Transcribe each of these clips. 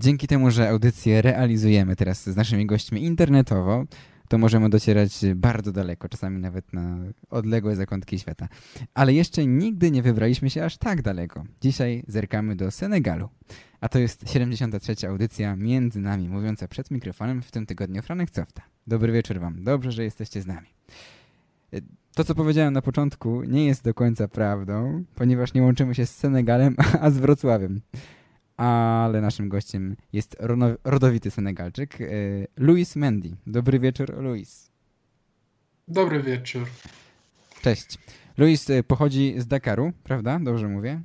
Dzięki temu, że audycję realizujemy teraz z naszymi gośćmi internetowo, to możemy docierać bardzo daleko, czasami nawet na odległe zakątki świata. Ale jeszcze nigdy nie wybraliśmy się aż tak daleko. Dzisiaj zerkamy do Senegalu. A to jest 73. audycja między nami, mówiąca przed mikrofonem w tym tygodniu Franek Cofta. Dobry wieczór Wam. Dobrze, że jesteście z nami. To, co powiedziałem na początku, nie jest do końca prawdą, ponieważ nie łączymy się z Senegalem, a z Wrocławiem ale naszym gościem jest rodowity Senegalczyk, e, Luis Mendy. Dobry wieczór, Luis. Dobry wieczór. Cześć. Luis e, pochodzi z Dakaru, prawda? Dobrze mówię?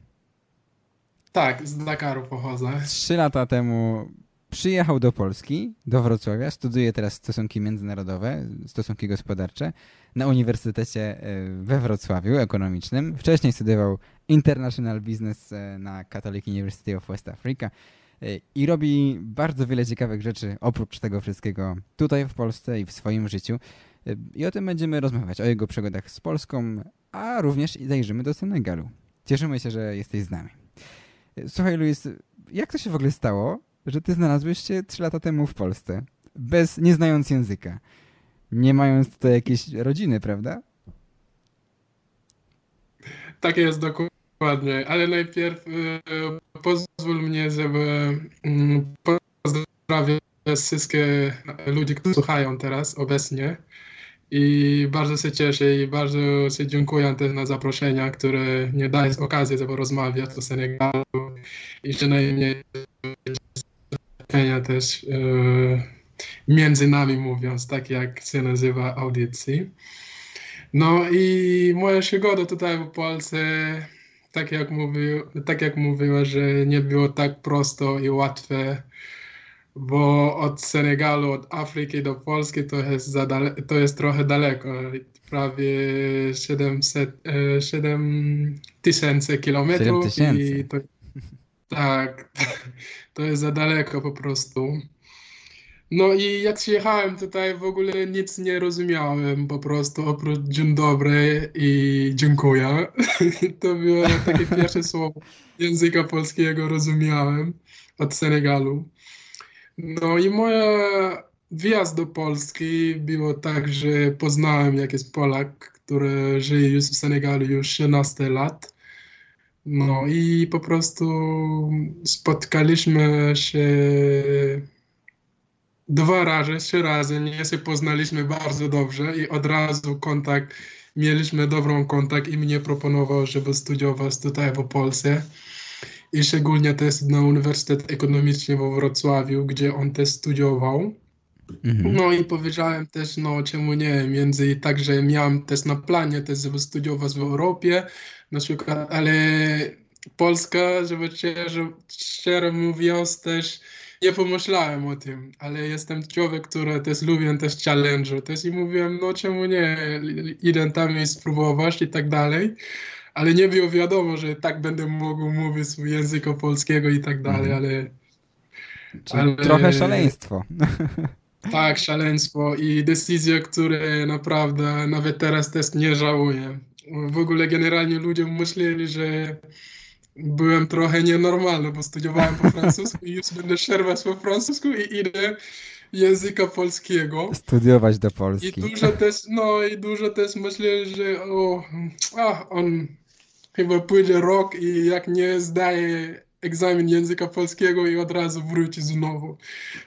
Tak, z Dakaru pochodzę. Trzy lata temu przyjechał do Polski, do Wrocławia, studiuje teraz stosunki międzynarodowe, stosunki gospodarcze na Uniwersytecie e, we Wrocławiu ekonomicznym. Wcześniej studiował International Business e, na Catholic University of West Africa e, i robi bardzo wiele ciekawych rzeczy oprócz tego wszystkiego tutaj w Polsce i w swoim życiu. I o tym będziemy rozmawiać, o jego przygodach z Polską, a również zajrzymy do Senegalu. Cieszymy się, że jesteś z nami. Słuchaj, Luis, jak to się w ogóle stało, że ty znalazłeś się trzy lata temu w Polsce, bez, nie znając języka, nie mając tutaj jakiejś rodziny, prawda? Tak jest, dokładnie. Ale najpierw y, pozwól mnie, żeby y, wszystkie ludzi, którzy słuchają teraz obecnie. I bardzo się cieszę i bardzo się dziękuję też na zaproszenia, które nie dają okazji, żeby rozmawiać o Senegalu i przynajmniej też e, między nami mówiąc, tak jak się nazywa audycji. No i moja przygoda tutaj w Polsce, tak jak, mówił, tak jak mówiła, że nie było tak prosto i łatwe, bo od Senegalu, od Afryki do Polski to jest, to jest trochę daleko, prawie 700, 7 e, tysięcy kilometrów. 7 tysięcy. Tak, to jest za daleko po prostu. No i jak przyjechałem tutaj w ogóle nic nie rozumiałem po prostu oprócz dzień dobry i dziękuję. To było takie pierwsze słowo języka polskiego rozumiałem od Senegalu. No i moja wjazd do Polski było tak, że poznałem jakiś Polak, który żyje już w Senegalu już 13 lat. No i po prostu spotkaliśmy się dwa razy, trzy razy, nie się poznaliśmy bardzo dobrze i od razu kontakt, mieliśmy dobrą kontakt i mnie proponował, żeby studiować tutaj w Polsce. I szczególnie też na Uniwersytet Ekonomiczny we Wrocławiu, gdzie on też studiował. Mhm. No i powiedziałem też, no czemu nie, między także miałem też na planie też, żeby studiować w Europie, na przykład, ale Polska, żeby szczerze, szczerze mówiąc też nie pomyślałem o tym, ale jestem człowiek, który też lubię też challenge, też i mówiłem, no czemu nie, idę tam i spróbować i tak dalej, ale nie było wiadomo, że tak będę mógł mówić języka polskiego i tak dalej, mhm. ale... ale... Trochę szaleństwo. Tak, szaleństwo i decyzje, które naprawdę nawet teraz też nie żałuję. W ogóle generalnie ludzie myśleli, że byłem trochę nienormalny, bo studiowałem po francusku i już będę szerwać po francusku i idę języka polskiego. Studiować do Polski. I dużo też, no i dużo też myśleli, że o, a, on chyba pójdzie rok i jak nie zdaje egzamin języka polskiego i od razu wróci znowu.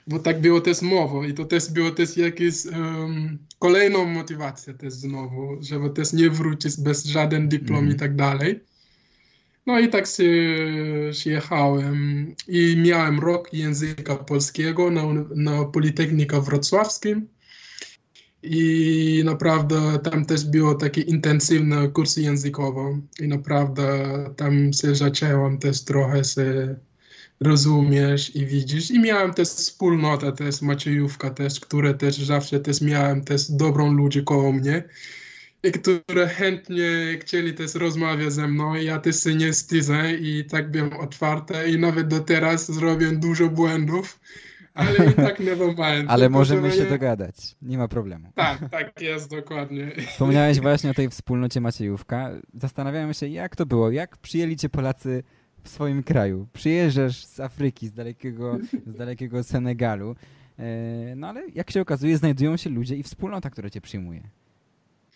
Bo tak było też mowa i to też było też jakieś um, kolejną motywację też znowu, żeby też nie wrócić bez żaden dyplom mm. i tak dalej. No i tak się jechałem i miałem rok języka polskiego na, na Politechnika Wrocławskim i naprawdę tam też było takie intensywne kursy językowe i naprawdę tam się zaczęłam też trochę się rozumiesz i widzisz. I miałem też wspólnotę, też Maciejówka też, które też zawsze też miałem też dobrą ludzi koło mnie, które chętnie chcieli też rozmawiać ze mną. Ja też się nie wstydzę i tak byłem otwarty i nawet do teraz zrobię dużo błędów ale i tak never mind. Ale możemy się dogadać, nie ma problemu. Tak, tak jest, dokładnie. Wspomniałeś właśnie o tej wspólnocie Maciejówka. Zastanawiałem się, jak to było, jak przyjęli cię Polacy w swoim kraju. Przyjeżdżasz z Afryki, z dalekiego, z dalekiego Senegalu, e, no ale jak się okazuje, znajdują się ludzie i wspólnota, która cię przyjmuje.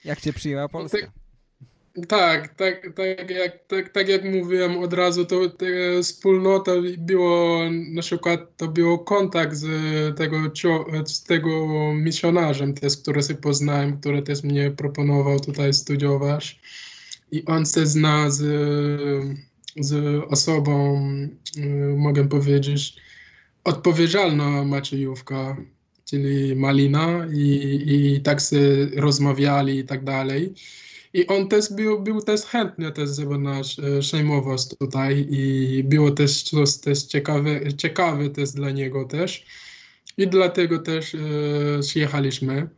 Jak cię przyjęła No Polska? Tak, tak, tak, jak, tak, tak jak mówiłem od razu, to te wspólnota było, na przykład to był kontakt z tego, z tego misjonarzem też, który się poznałem, który też mnie proponował tutaj studiować. I on się zna z, z osobą, y, mogę powiedzieć, odpowiedzialna Maciejówka, czyli Malina i, i tak się rozmawiali i tak dalej. I on też był, był też chętny też, żeby nas e, tutaj i było też coś też ciekawe, ciekawe też dla niego też. I dlatego też e, przyjechaliśmy.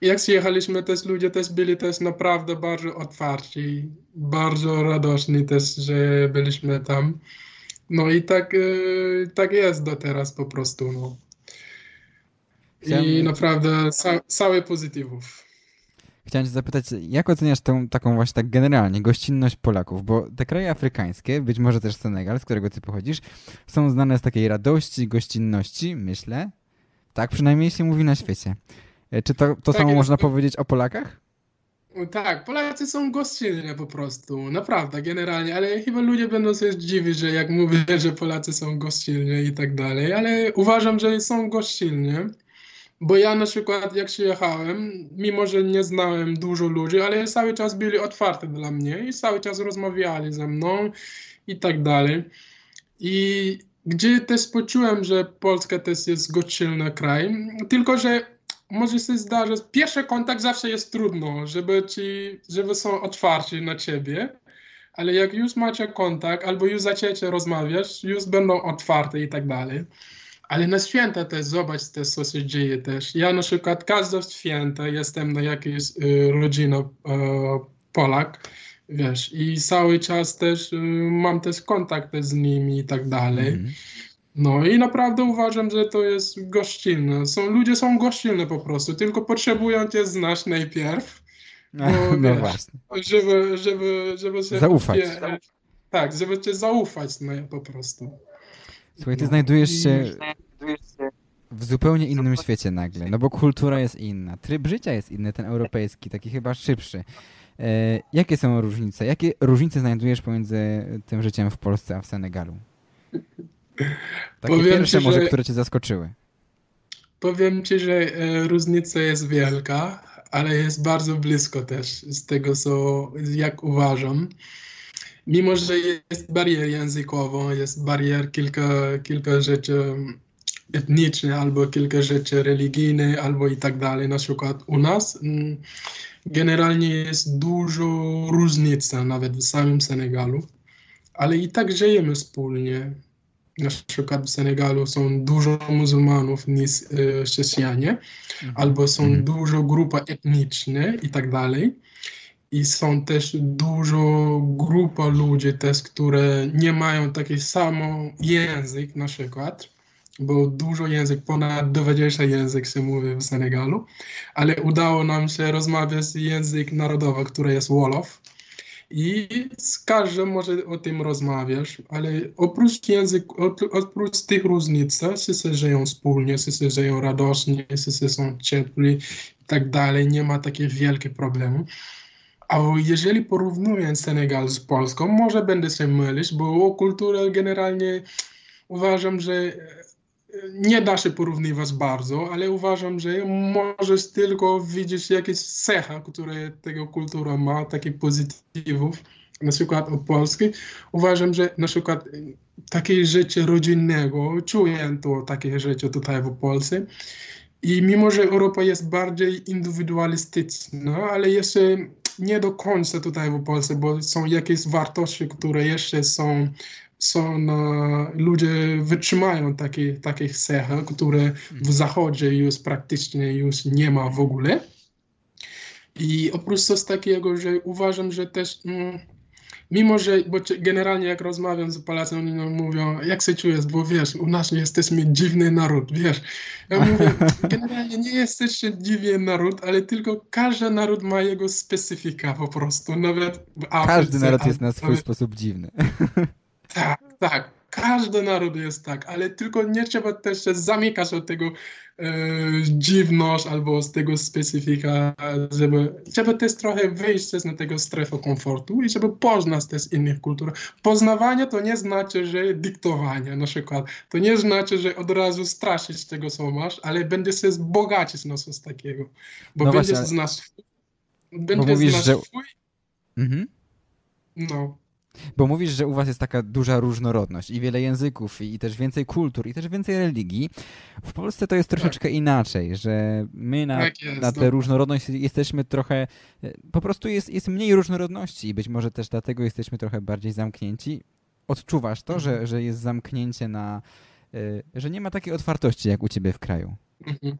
I jak przyjechaliśmy, też ludzie też byli też naprawdę bardzo otwarci, bardzo radosni też, że byliśmy tam. No i tak, e, tak jest do teraz po prostu. No. I Chciałem- naprawdę ca, całe pozytywów. Chciałem cię zapytać, jak oceniasz tą taką właśnie tak generalnie gościnność Polaków? Bo te kraje afrykańskie, być może też Senegal, z którego ty pochodzisz, są znane z takiej radości, gościnności, myślę. Tak przynajmniej się mówi na świecie. E, Czy to, to Tak samo można powiedzieć o Polakach? Tak, Polacy są gościnni po prostu, naprawdę, generalnie, ale chyba ludzie będą się dziwić, że jak mówię, że Polacy są gościnni i tak dalej, ale uważam, że są gościnni, bo ja na przykład jak przyjechałem, mimo że nie znałem dużo ludzi, ale cały czas byli otwarci dla mnie i cały czas rozmawiali ze mną i tak dalej. I gdzie też poczułem, że Polska też jest gościnny kraj, tylko że może się zdarzyć, pierwszy kontakt zawsze jest trudno, żeby ci, żeby są otwarci na ciebie, ale jak już macie kontakt, albo już zaczęcie rozmawiać, już będą otwarte i tak dalej. Ale na święta też zobacz też, co się dzieje też. Ja na przykład każde święta jestem na jakiejś y, rodzinie y, Polak, wiesz, i cały czas też y, mam też kontakt z nimi i tak dalej. Mhm. No i naprawdę uważam, że to jest gościnne. Są, ludzie są gościnne po prostu, tylko potrzebują cię znać najpierw, No, No, wiesz. właśnie. żeby, żeby, żeby się... Zaufać. Nie, tak, żeby cię zaufać no, po prostu. Słuchaj, ty znajdujesz się w zupełnie innym świecie nagle, no bo kultura jest inna, tryb życia jest inny, ten europejski, taki chyba szybszy. E, jakie są różnice? Jakie różnice znajdujesz pomiędzy tym życiem w Polsce a w Senegalu? Takie Powiem pierwsze ci, może, że- które cię zaskoczyły. Powiem ci, że e, różnica jest wielka, ale jest bardzo blisko też z tego, co jak uważam. Mimo, że jest barier językowa, jest barier kilka, kilka rzeczy etnicznych, albo kilka rzeczy religijnych, albo i tak dalej. Na przykład u nas mm, generalnie jest dużo różnic, nawet w samym Senegalu, ale i tak żyjemy wspólnie. Na przykład w Senegalu są dużo muzułmanów niż e, chrześcijanie, albo są Mhm. dużo grupy etniczne i tak dalej. I są też dużo grupa ludzi też, które nie mają taki sam język na przykład, bo dużo język, ponad 20 język się mówi w Senegalu, ale udało nam się rozmawiać język narodowy, który jest Wolof. I z każdym może o tym rozmawiać, ale oprócz język, op- oprócz tych różnic, wszyscy żyją wspólnie, wszyscy żyją radośnie, wszyscy są ciepli i tak dalej, nie ma takich wielkich problemów. A jeżeli porównuję Senegal z Polską, może będę się mylić, bo o kulturę generalnie uważam, że e, nie da się porównywać bardzo, ale uważam, że możesz tylko widzieć jakieś cechy, które tego kultura ma, takich pozytywów, na przykład o Polski. Uważam, że na przykład e, takie życie rodzinnego, czuję to takie życie tutaj w Polsce. I mimo, że Europa jest bardziej indywidualistyczna, ale jeszcze nie do końca tutaj w Polsce, bo są jakieś wartości, które jeszcze są, są ludzie wytrzymają takie, takie cechy, które w Zachodzie już praktycznie już nie ma w ogóle. I oprócz coś takiego, że uważam, że też mm, mimo, że bo generalnie jak rozmawiam z Polacami, oni mówią, jak się czujesz, bo wiesz, u nas jesteśmy dziwny naród, wiesz. Ja mówię, generalnie nie jesteście dziwny naród, ale tylko każdy naród ma jego specyfika po prostu, nawet Afryce, Każdy naród jest na swój sposób dziwny. Tak, tak. Każdy naród jest tak, ale tylko nie trzeba też się zamykać od tego e, dziwność albo z tego specyfika, żeby, trzeba też trochę wyjść z tego strefy komfortu i żeby poznać też innych kultur. Poznawanie to nie znaczy, że dyktowanie na przykład. To nie znaczy, że od razu straszyć tego, co masz, ale będzie się wzbogacić na coś takiego. Bo No będzie właśnie, znasz swój, będzie mówisz, znasz że- swój, Mhm. no. Bo mówisz, że u was jest taka duża różnorodność i wiele języków, i też więcej kultur, i też więcej religii. W Polsce to jest troszeczkę inaczej, że my na, Tak jest, na tę no. różnorodność jesteśmy trochę. e, Po prostu jest, jest mniej różnorodności i być może też dlatego jesteśmy trochę bardziej zamknięci. Odczuwasz to, Mhm. że, że jest zamknięcie na. e, że nie ma takiej otwartości jak u ciebie w kraju. Mhm.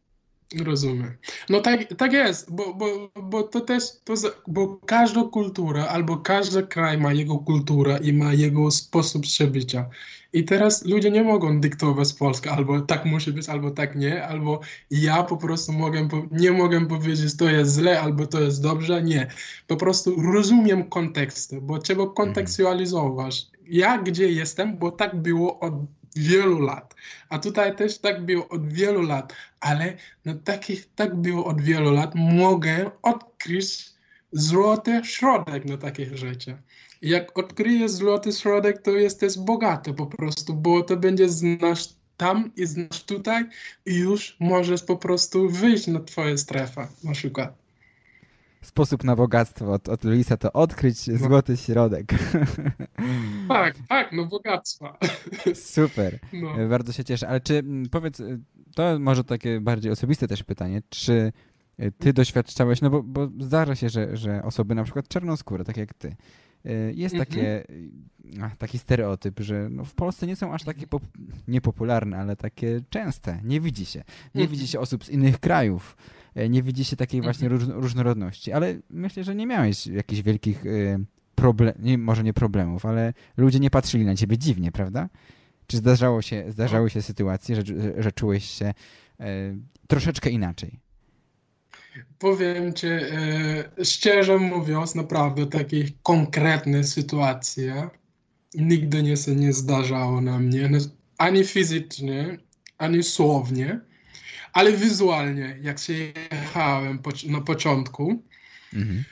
Rozumiem. No tak, tak jest, bo, bo, bo to też, to, bo każda kultura albo każdy kraj ma jego kulturę i ma jego sposób przebycia. I teraz ludzie nie mogą dyktować Polska, albo tak musi być, albo tak nie, albo ja po prostu mogę, nie mogę powiedzieć, to jest źle, albo to jest dobrze. Nie. Po prostu rozumiem konteksty, bo trzeba kontekstualizować. Ja gdzie jestem, bo tak było od wielu lat. A tutaj też tak było od wielu lat, ale na takich, tak było od wielu lat, mogę odkryć złoty środek na takich rzeczy. Jak odkryjesz złoty środek, to jesteś bogaty po prostu, bo to będzie znasz tam i znasz tutaj i już możesz po prostu wyjść na twoją strefę na przykład. Sposób na bogactwo od, od Luisa to odkryć złoty środek. Tak, tak, no bogactwa. Super. No. Bardzo się cieszę. Ale czy mm, powiedz, e, to może takie bardziej osobiste też pytanie, czy e, ty doświadczałeś, no bo, bo zdarza się, że, że osoby na przykład czarnoskóre, tak jak ty, e, jest Mhm. takie, taki stereotyp, że no w Polsce nie są aż takie pop, niepopularne, ale takie częste. Nie widzi się. Nie Mhm. widzi się osób z innych krajów. E, Nie widzi się takiej właśnie Mhm. róż, różnorodności. Ale myślę, że nie miałeś jakichś wielkich problemów, może nie problemów, ale ludzie nie patrzyli na ciebie dziwnie, prawda? Czy zdarzało się, zdarzały się sytuacje, że, że, czułeś się e, troszeczkę inaczej? Powiem ci, e, szczerze mówiąc, naprawdę takie konkretne sytuacje nigdy nie się nie zdarzało na mnie, ani fizycznie, ani słownie, ale wizualnie, jak się jechałem poc- na początku, Mhm.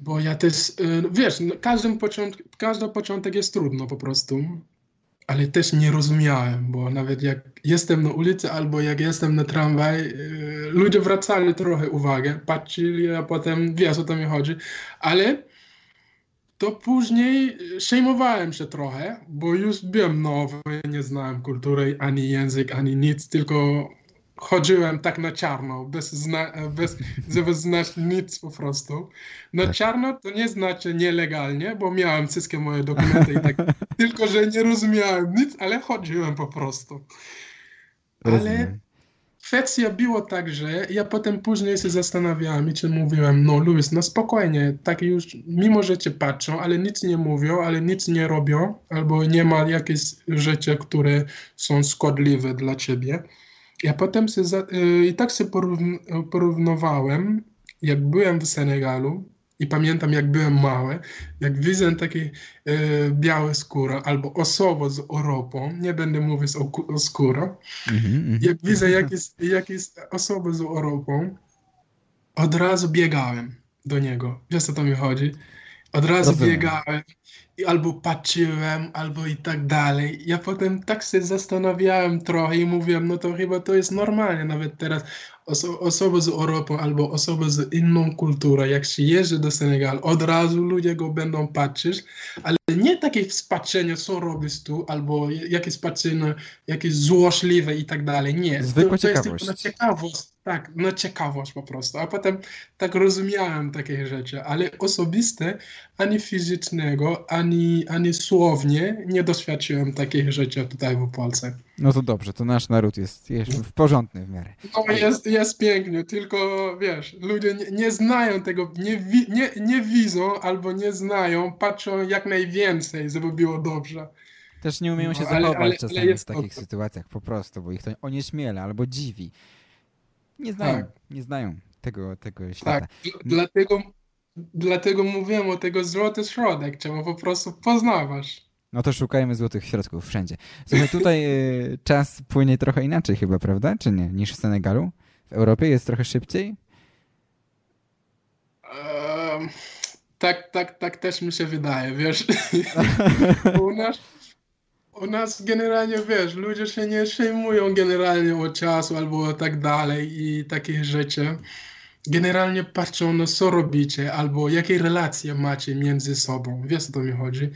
bo ja też, e, wiesz, no, każdym początk, każdy początek jest trudno po prostu, ale też nie rozumiałem, bo nawet jak jestem na ulicy albo jak jestem na tramwaj, e, ludzie wracali trochę uwagę, patrzyli, a potem wiesz o co mi chodzi, ale to później przejmowałem się trochę, bo już byłem nowy, nie znałem kultury, ani język, ani nic, tylko chodziłem tak na czarno, bez, zna, bez żeby znać nic po prostu. Na Tak. czarno to nie znaczy nielegalnie, bo miałem wszystkie moje dokumenty i tak, tylko że nie rozumiałem nic, ale chodziłem po prostu. Ale kwestia było tak, że ja potem później się zastanawiałem i czy mówiłem, no Luis, no spokojnie, tak już, mimo że cię patrzą, ale nic nie mówią, ale nic nie robią, albo nie ma jakichś rzeczy, które są szkodliwe dla ciebie. Ja potem się za, y, i tak się porówn, porównywałem, jak byłem w Senegalu i pamiętam, jak byłem mały, jak widzę takie y, białe skóra albo osobę z Europą, nie będę mówić o, o skórze, Mhm, mhm. jak widzę jakieś, jakieś osoby z Europą, od razu biegałem do niego. Wiesz, o to mi chodzi? Od razu Rozumiem. biegałem albo patrzyłem, albo i tak dalej. Ja potem tak się zastanawiałem trochę i mówiłem, no to chyba to jest normalnie nawet teraz. Oso osoby z Europą albo osoby z inną kulturą, jak się jedzie do Senegalu, od razu ludzie go będą patrzeć, ale nie takie spatrzenie, co robisz tu, albo jakieś patrzenie, jakieś złośliwe i tak dalej. Nie. Zwykła to, to jest ciekawość. tylko na ciekawość. Tak, na ciekawość po prostu. A potem tak rozumiałem takie rzeczy, ale osobiste, ani fizycznego, ani, ani słownie nie doświadczyłem takich rzeczy tutaj w Polsce. No to dobrze, to nasz naród jest, jest w porządny w miarę. No jest, jest pięknie, tylko wiesz, ludzie nie, nie znają tego, nie, wi, nie, nie widzą albo nie znają, patrzą jak najwięcej, żeby było dobrze. Też nie umieją się No, ale- zachować ale- ale czasami jest w takich to- sytuacjach po prostu, bo ich to onieśmiela albo dziwi. Nie znają, Tak. nie znają tego, tego świata. Tak, dl- dlatego, dlatego mówiłem o tego złoty środek, trzeba po prostu poznawać. No to szukajmy złotych środków wszędzie. Słuchaj, tutaj y, czas płynie trochę inaczej chyba, prawda? Czy nie? Niż w Senegalu? W Europie jest trochę szybciej? Um, tak, tak, tak też mi się wydaje, wiesz. u, nas, u nas generalnie, wiesz, ludzie się nie przejmują generalnie o czasu albo tak dalej i takich rzeczy. Generalnie patrzą na co robicie albo jakie relacje macie między sobą. Wiesz o to mi chodzi.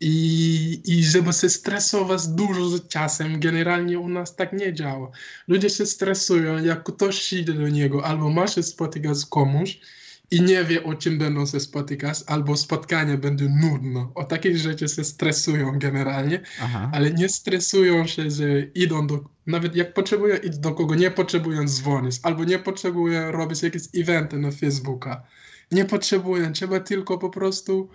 I, I żeby się stresować dużo z czasem, generalnie u nas tak nie działa. Ludzie się stresują, jak ktoś idzie do niego, albo ma się spotykać z komuś i nie wie, o czym będą się spotykać, albo spotkanie będzie nudne. O takich rzeczy się stresują generalnie, Aha. ale nie stresują się, że idą do, nawet jak potrzebują iść do kogo, nie potrzebują dzwonić, albo nie potrzebują robić jakieś eventy na Facebooka. Nie potrzebują, trzeba tylko po prostu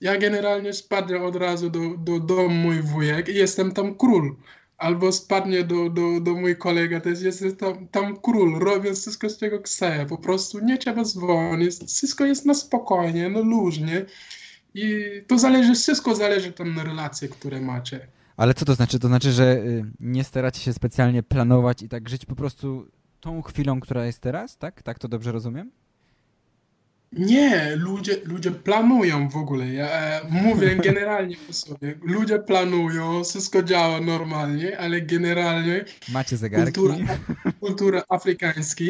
ja generalnie spadnę od razu do, do domu mój wujek i jestem tam król. Albo spadnie do, do, do mój kolega, też jest tam, tam król, robię wszystko z czego chcę. Po prostu nie trzeba dzwonić, wszystko jest na spokojnie, no luźnie. I to zależy, wszystko zależy tam na relacje, które macie. Ale co to znaczy? To znaczy, że y, nie staracie się specjalnie planować i tak żyć po prostu tą chwilą, która jest teraz, tak? Tak to dobrze rozumiem? Nie, ludzie, ludzie planują w ogóle. Ja e, mówię generalnie o sobie. Ludzie planują, wszystko działa normalnie, ale generalnie Macie zegarki? kultura, kultura afrykańska,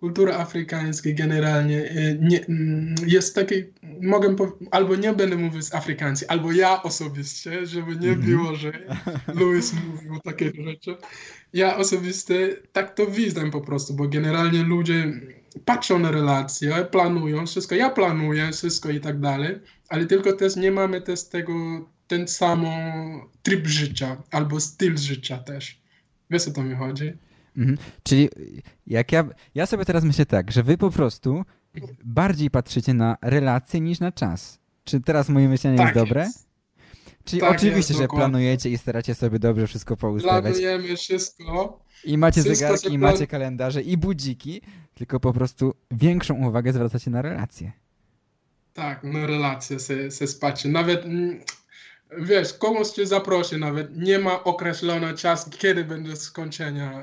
kultura afrykańska generalnie e, nie, mm, jest taki, mogę albo nie będę mówił z afrykański, albo ja osobiście, żeby nie mhm. było, że Louis mówił takie rzeczy. Ja osobiście tak to widzę po prostu, bo generalnie ludzie patrzą na relacje, planują wszystko. Ja planuję wszystko i tak dalej, ale tylko też nie mamy też tego, ten sam tryb życia albo styl życia też. Wiesz o to mi chodzi? Mhm. Czyli jak ja, ja sobie teraz myślę tak, że wy po prostu bardziej patrzycie na relacje niż na czas. Czy teraz moje myślenie tak jest dobre? Jest. Czyli tak oczywiście, że planujecie i staracie sobie dobrze wszystko poustawiać. Planujemy wszystko. I macie wszystko zegarki, i macie kalendarze, i budziki, tylko po prostu większą uwagę zwracacie na relacje. Tak, na relacje się, się spacie. Nawet, mm, wiesz, komuś cię zaprosi nawet, nie ma określony czas, kiedy będzie skończenia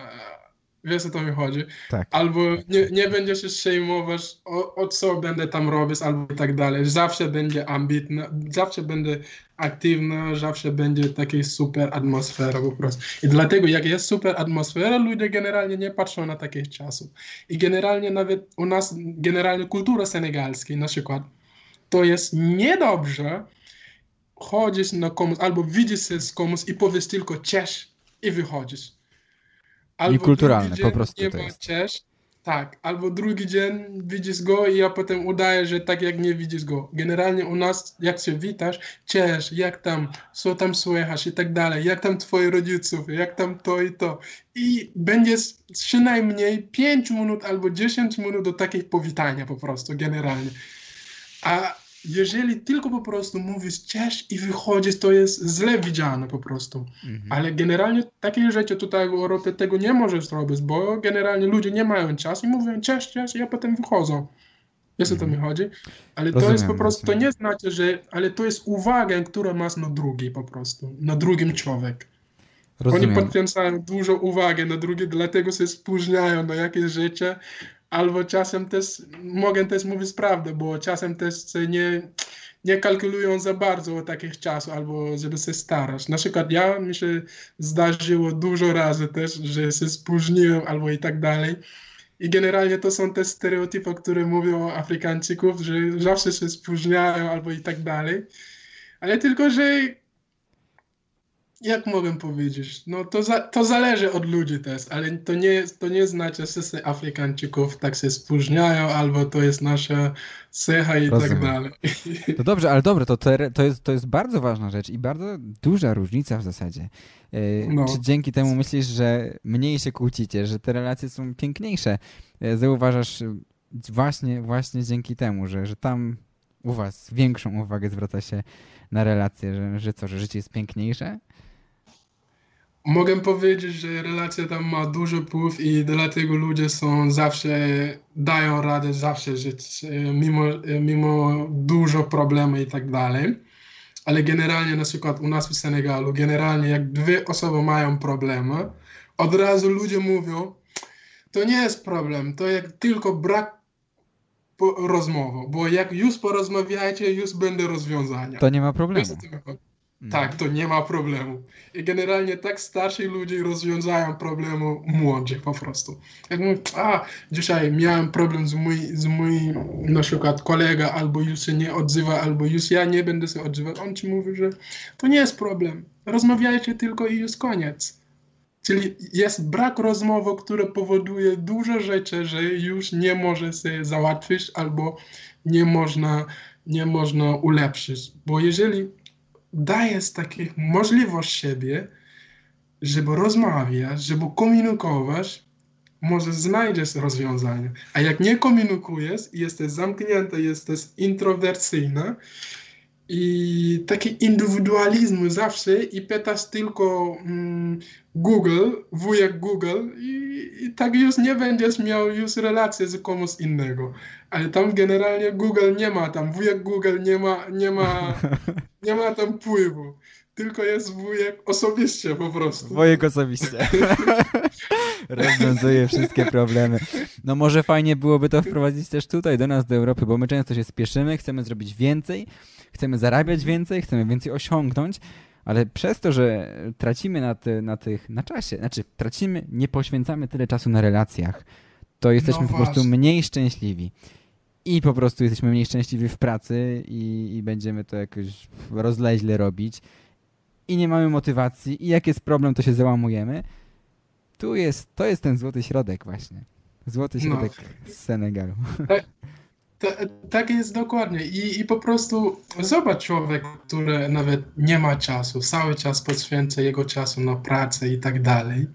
Wiesz o to mi chodzi. Tak. Albo nie, nie będziesz się przejmować o, o, co będę tam robić, albo i tak dalej. Zawsze będzie ambitna, zawsze będę aktywna, zawsze będzie taka super atmosfera po prostu. I dlatego jak jest super atmosfera, ludzie generalnie nie patrzą na takich czasów. I generalnie nawet u nas, generalnie kultura senegalska na przykład, to jest niedobrze chodzić na komuś, albo widzisz się z komuś i powiesz tylko cześć i wychodzisz Albo I kulturalne, po prostu nie to jest. Tak, albo drugi dzień widzisz go i ja potem udaję, że tak jak nie widzisz go. Generalnie u nas, jak się witasz, cześć, jak tam, co tam słychać i tak dalej, jak tam twoi rodziców, jak tam to i to. I będzie przynajmniej 5 minut albo 10 minut do takich powitania po prostu, generalnie. A jeżeli tylko po prostu mówisz cześć i wychodzisz, to jest źle widziane po prostu. Mhm. Ale generalnie takie rzeczy tutaj w Europie tego nie możesz zrobić, bo generalnie ludzie nie mają czasu i mówią cześć, cześć, ja potem wychodzą. Wiesz o to mi mhm. chodzi? Ale Rozumiem, to jest po prostu, to nie znaczy, że, ale to jest uwaga, która masz na drugi po prostu, na drugim człowiek. Rozumiem. Oni poświęcają dużo uwagi na drugi, dlatego się spóźniają na jakieś rzeczy, albo czasem też mogę też mówić prawdę, bo czasem też nie, nie kalkulują za bardzo o takich czasów, albo żeby się starać. Na przykład ja mi się zdarzyło dużo razy też, że się spóźniłem albo i tak dalej. I generalnie to są te stereotypy, które mówią o Afrykańczyków, że zawsze się spóźniają albo i tak dalej. Ale tylko, że jak mogę powiedzieć, no to, za, to zależy od ludzi też, ale to nie, to nie znaczy, że wszyscy Afrykańczyków tak się spóźniają, albo to jest nasza cecha i tak Rozumiem. tak dalej. To dobrze, ale dobre, to, to, jest, to jest bardzo ważna rzecz i bardzo duża różnica w zasadzie. E, no. Czy dzięki temu myślisz, że mniej się kłócicie, że te relacje są piękniejsze? E, zauważasz właśnie, właśnie dzięki temu, że, że tam u was większą uwagę zwraca się na relacje, że, że co, że życie jest piękniejsze? Mogę powiedzieć, że relacja tam ma duży wpływ i dlatego ludzie są zawsze, dają radę zawsze żyć, e, mimo, e, mimo dużo problemów i tak dalej. ale generalnie na przykład u nas w Senegalu, generalnie jak dwie osoby mają problemy, od razu ludzie mówią, to nie jest problem, to jak tylko brak rozmowy, bo jak już porozmawiacie, już będą rozwiązania. To nie ma problemu. Mm. Tak, to nie ma problemu. I generalnie tak starsi ludzie rozwiązają problemu młodszych po prostu. Jak mówię, a dzisiaj miałem problem z moim, z mój, na przykład kolega, albo już się nie odzywa, albo już ja nie będę się odzywał, on ci mówi, że to nie jest problem. Rozmawiajcie tylko i już koniec. Czyli jest brak rozmowy, który powoduje dużo rzeczy, że już nie może się załatwić albo nie można, nie można ulepszyć. Bo jeżeli dajesz taką możliwość siebie, żeby rozmawiać, żeby komunikować, może znajdziesz rozwiązanie. A jak nie komunikujesz, jesteś zamknięty, jesteś introwersyjny, i taki indywidualizm zawsze i pytasz tylko mm, Google, wujek Google i, i, tak już nie będziesz miał już relacji z komuś innego. Ale tam generalnie Google nie ma, tam wujek Google nie ma, nie ma, nie ma tam wpływu. Tylko jest wujek osobiście po prostu. Wujek osobiście. Rozwiązuje wszystkie problemy. No może fajnie byłoby to wprowadzić też tutaj do nas, do Europy, bo my często się spieszymy, chcemy zrobić więcej, chcemy zarabiać więcej, chcemy więcej osiągnąć, ale przez to, że tracimy na, ty, na tych, na czasie, znaczy tracimy, nie poświęcamy tyle czasu na relacjach, to jesteśmy no po prostu mniej szczęśliwi. I po prostu jesteśmy mniej szczęśliwi w pracy i, i będziemy to jakoś rozleźle robić i nie mamy motywacji i jak jest problem, to się załamujemy. Tu jest, to jest ten złoty środek właśnie. Złoty no. środek no. z Senegalu. Tak, tak jest dokładnie. I, I po prostu zobacz człowiek, który nawet nie ma czasu, cały czas poświęca jego czasu na pracę i tak dalej.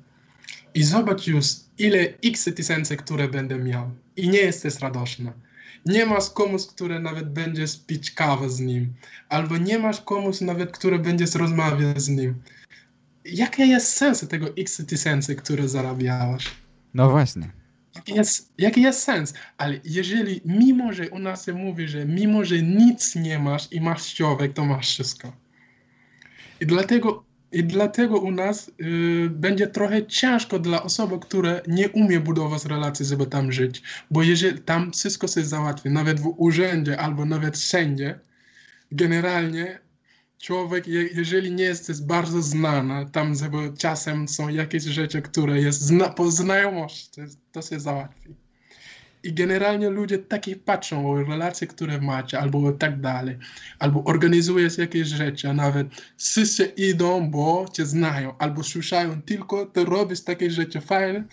I zobacz już, ile x tysięcy, które będę miał. I nie jesteś radosny. Nie masz komuś, który nawet będzie pić kawę z nim. Albo nie masz komuś nawet, który będzie rozmawiać z nim. Jaki jest sens tego x tysięcy, które zarabiałaś? No właśnie. Jaki jest, jaki jest sens? Ale jeżeli, mimo że u nas się mówi, że mimo że nic nie masz i masz człowiek, to masz wszystko. I dlatego, i dlatego u nas y, będzie trochę ciężko dla osoby, które nie umie budować relacji, żeby tam żyć. Bo jeżeli tam wszystko się załatwi, nawet w urzędzie albo nawet wszędzie, generalnie człowiek, jeżeli nie jest bardzo znany, tam czasem są jakieś rzeczy, które jest zna, po znajomości, to się załatwi. I generalnie ludzie takie patrzą o relacje, które macie, albo tak dalej, albo organizujesz jakieś rzeczy, a nawet wszyscy idą, bo cię znają, albo słyszają tylko, ty robisz takie rzeczy fajne,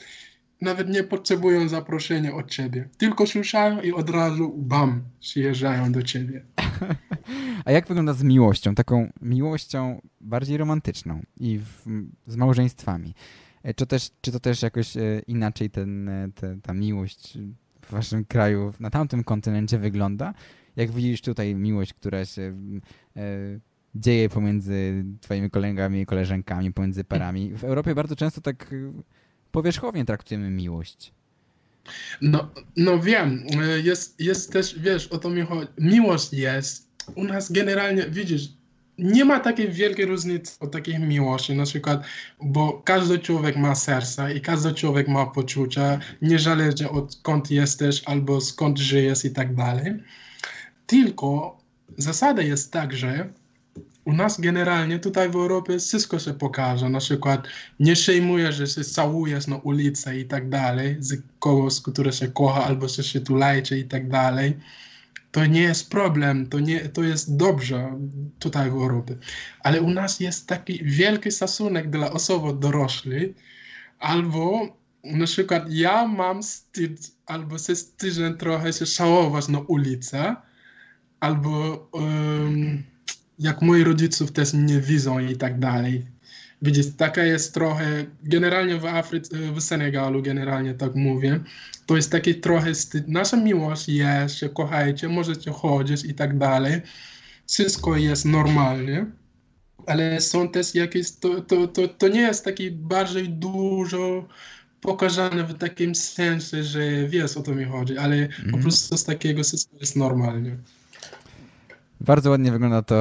nawet nie potrzebują zaproszenia od ciebie. Tylko słyszają i od razu bam, przyjeżdżają do ciebie. A jak wygląda z miłością? Taką miłością bardziej romantyczną i w, z małżeństwami. E, czy, też, czy to też jakoś e, inaczej ten, e, te, ta miłość w waszym kraju, na tamtym kontynencie wygląda? Jak widzisz tutaj miłość, która się e, dzieje pomiędzy twoimi kolegami i koleżankami, pomiędzy parami. W Europie bardzo często tak powierzchownie traktujemy miłość. No, no wiem, jest, jest też, wiesz, o to mi chodzi. Miłość jest, u nas generalnie, widzisz, nie ma takiej wielkiej różnicy o takiej miłości, na przykład, bo każdy człowiek ma serce i każdy człowiek ma poczucia, niezależnie od skąd jesteś albo skąd żyjesz i tak dalej. Tylko zasada jest tak, że u nas generalnie tutaj w Europie wszystko się pokaże. Na przykład nie przejmujesz, że się całujesz na ulicy i tak dalej z kogoś, który się kocha albo się się tulajcie i tak dalej. To nie jest problem, to, nie, to jest dobrze tutaj w Europie. Ale u nas jest taki wielki szacunek dla osoby dorosłej, albo na przykład ja mam wstyd, albo się wstydzę trochę się szałować na ulicę, albo... Um, jak moi rodziców też mnie widzą i tak dalej. Widzisz, taka jest trochę, generalnie w Afryce, w Senegalu generalnie tak mówię, to jest taki trochę, nasza miłość jest, się kochajcie, możecie chodzić i tak dalej, wszystko jest normalnie, ale są też jakieś, to, to, to, to nie jest taki bardziej dużo pokazane w takim sensie, że wiesz o to mi chodzi, ale po mhm. prostu z takiego wszystko jest normalnie. Bardzo ładnie wygląda to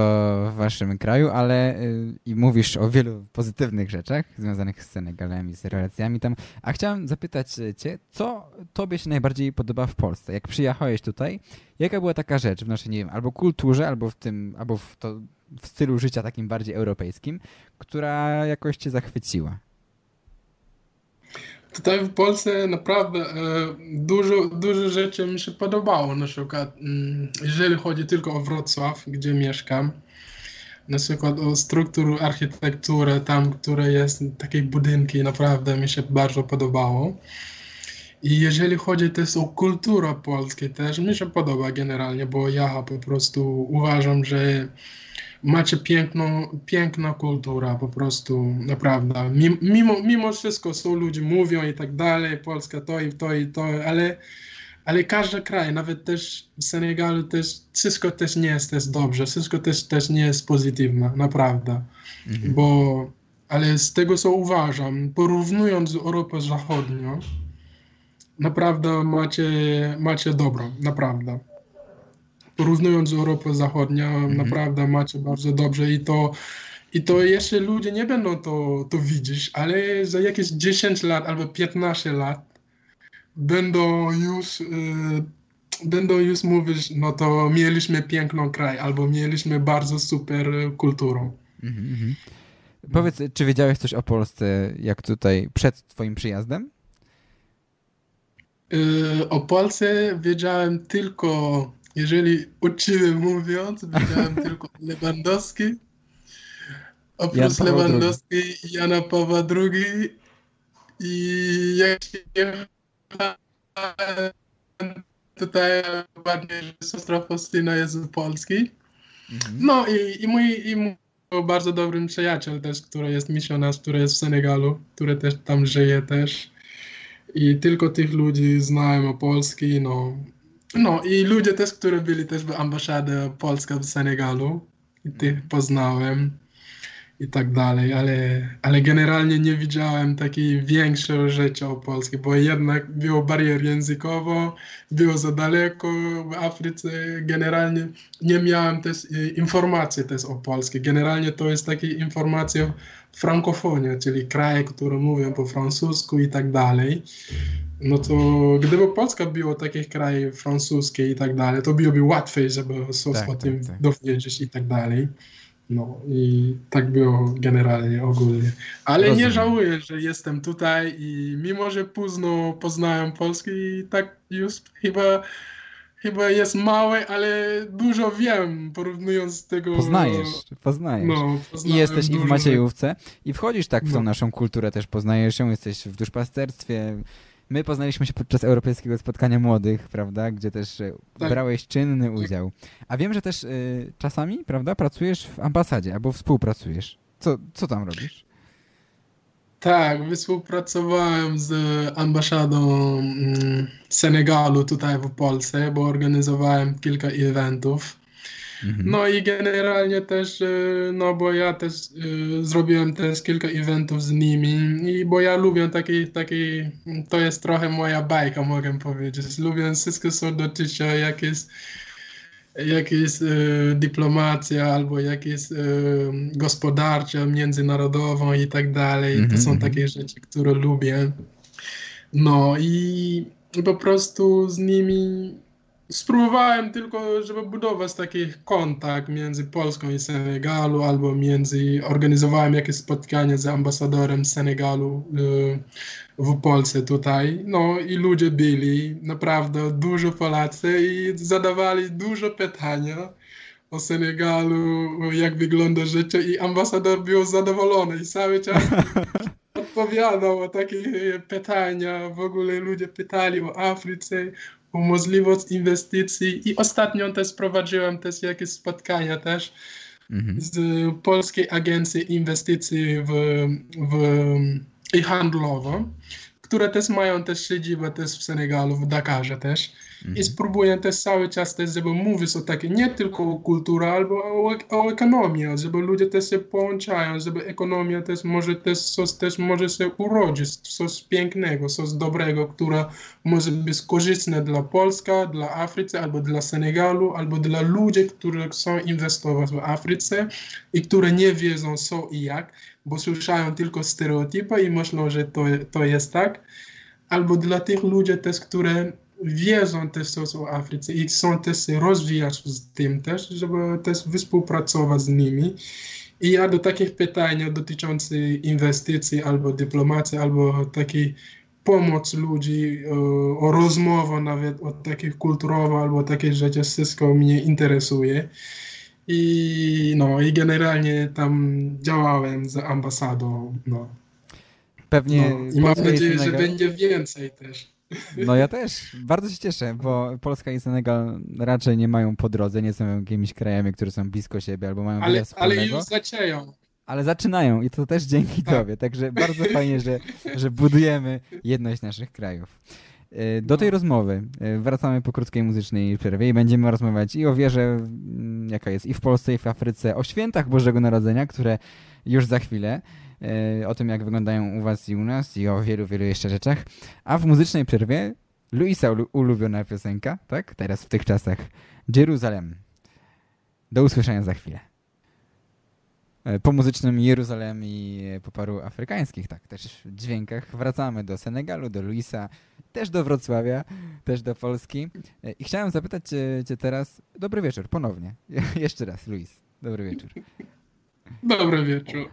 w waszym kraju, ale y, i mówisz o wielu pozytywnych rzeczach związanych z Senegalem i z relacjami tam. A chciałem zapytać cię, co tobie się najbardziej podoba w Polsce? Jak przyjechałeś tutaj, jaka była taka rzecz w naszej, nie wiem, albo kulturze, albo w tym, albo w, to, w stylu życia takim bardziej europejskim, która jakoś cię zachwyciła? Tutaj w Polsce naprawdę e, dużo, dużo rzeczy mi się podobało. Na przykład, mm, jeżeli chodzi tylko o Wrocław, gdzie mieszkam, na przykład o strukturę, architekturę, tam, które jest, takie budynki, naprawdę mi się bardzo podobało. I jeżeli chodzi też o kulturę polską, też mi się podoba generalnie, bo ja po prostu uważam, że macie piękną, piękna kultura, po prostu, naprawdę. Mimo, mimo wszystko są ludzie, mówią i tak dalej, Polska to i to i to, ale, ale każdy kraj, nawet też w Senegalu też, wszystko też nie jest też dobrze, wszystko też, też nie jest pozytywne, naprawdę. Mhm. Bo, ale z tego co uważam, porównując z Europą Zachodnią, naprawdę macie, macie dobro, naprawdę porównując z Europą Zachodnią, -hmm. naprawdę macie bardzo dobrze i to, i to jeszcze ludzie nie będą to, to widzieć, ale za jakieś 10 lat albo 15 lat będą już, y, będą już mówić, no to mieliśmy piękną kraj, albo mieliśmy bardzo super kulturę. Mm -hmm. Powiedz, czy wiedziałeś coś o Polsce, jak tutaj przed twoim przyjazdem? Y, o Polsce wiedziałem tylko jeżeli uczciwie mówiąc, widziałem tylko Lewandowski. Oprócz Jan Lewandowski i Jana Pawła II. I jak się tutaj bardziej siostra Faustyna jest z Polski. Mhm. No i, i, mój, i mój bardzo dobrym przyjaciel też, który jest misjonarz, który jest w Senegalu, który też tam żyje też. I tylko tych ludzi znałem o Polski, no no i ludzie też, którzy byli też w ambasadzie Polska w Senegalu tych poznałem i tak dalej, ale, ale generalnie nie widziałem takiej większej rzeczy o Polsce, bo jednak było barier językowo, było za daleko w Afryce, generalnie nie miałem też e, informacji też o Polsce. Generalnie to jest takie informacje frankofonia, czyli kraje, które mówią po francusku i tak dalej no to gdyby Polska była takich krajów francuskich i tak dalej, to byłoby łatwiej, żeby się tak, o tym tak, tak. dowiedzieć i tak dalej. No i tak było generalnie, ogólnie. Ale Rozumiem. nie żałuję, że jestem tutaj i mimo, że późno poznałem Polski, tak już chyba chyba jest mały, ale dużo wiem, porównując z tego... Poznajesz, poznajesz. No, I jesteś i w Maciejówce i wchodzisz tak w tą no. naszą kulturę też, poznajesz ją, jesteś w duszpasterstwie, My poznaliśmy się podczas Europejskiego Spotkania Młodych, prawda, gdzie też e, tak. brałeś czynny tak. udział. A wiem, że też y, czasami, prawda, pracujesz w ambasadzie albo współpracujesz. Co, co tam robisz? Tak, współpracowałem z ambasadą mm, Senegalu tutaj w Polsce, bo organizowałem kilka eventów Mhm. No i generalnie też, y, no bo ja też y, zrobiłem też kilka eventów z nimi i bo ja lubię taki, taki, to jest trochę moja bajka, mogę powiedzieć. Lubię wszystko, co dotyczy jakieś jakieś y, dyplomacja albo jakieś y, gospodarcza, międzynarodową i tak dalej. To są mhm, mhm. takie rzeczy, które lubię. No i po prostu z nimi spróbowałem tylko, żeby budować taki kontakt między Polską i Senegalu, albo między, organizowałem jakieś spotkanie z ambasadorem Senegalu y, w Polsce tutaj. No i ludzie byli, naprawdę dużo Polacy i zadawali dużo pytania o Senegalu, jak wygląda życie i ambasador był zadowolony i cały czas odpowiadał o takie pytania. W ogóle ludzie pytali o Afryce, możliwość inwestycji i ostatnio też prowadziłem też jakieś spotkania też mhm. z Polskiej Agencji Inwestycji w, w, i Handlowo, które też mają też siedzibę też w Senegalu, w Dakarze też. Mhm. I spróbuję też cały czas też, żeby mówić o takie, nie tylko o kulturze, albo o, o ekonomii, żeby ludzie też się połączają, żeby ekonomia też może też coś też może się urodzić, coś pięknego, coś dobrego, które może być korzystne dla Polska, dla Afryki, albo dla Senegalu, albo dla ludzi, którzy chcą inwestować w Afryce i które nie wiedzą co i jak, bo słyszają tylko stereotypy i myślą, że to, to jest tak, albo dla tych ludzi też, które wiedzą też o Afryce i chcą też rozwijać z tym też, żeby też współpracować z nimi. I ja do takich pytań dotyczących inwestycji albo dyplomacji, albo takiej pomoc ludzi, o, o rozmowę nawet o takich kulturowych albo takich rzeczy, wszystko mnie interesuje. I no, i generalnie tam działałem z ambasadą, no. Pewnie no I mam nadzieję, że będzie więcej też. No ja też. Bardzo się cieszę, bo Polska i Senegal raczej nie mają po drodze, nie są jakimiś krajami, które są blisko siebie albo mają Ale, ale już zaczęją. Ale zaczynają i to też dzięki Tak. Tobie. Także bardzo fajnie, że, że budujemy jedność naszych krajów. E, Do tej No. rozmowy e, wracamy po krótkiej muzycznej przerwie i będziemy rozmawiać i o wierze, mm, jaka jest i w Polsce, i w Afryce, o świętach Bożego Narodzenia, które już za chwilę, e, o tym, jak wyglądają u Was i u nas, i o wielu, wielu jeszcze rzeczach. A w muzycznej przerwie Luisa ulu- ulubiona piosenka, tak? Teraz w tych czasach. Jeruzalem. Do usłyszenia za chwilę. E, Po muzycznym Jeruzalem i e, po paru afrykańskich, tak, też dźwiękach wracamy do Senegalu, do Luisa, też do Wrocławia, też do Polski. E, I chciałem zapytać cię, cię teraz, dobry wieczór, ponownie. Jeszcze raz, Luis, dobry wieczór. Dobry wieczór.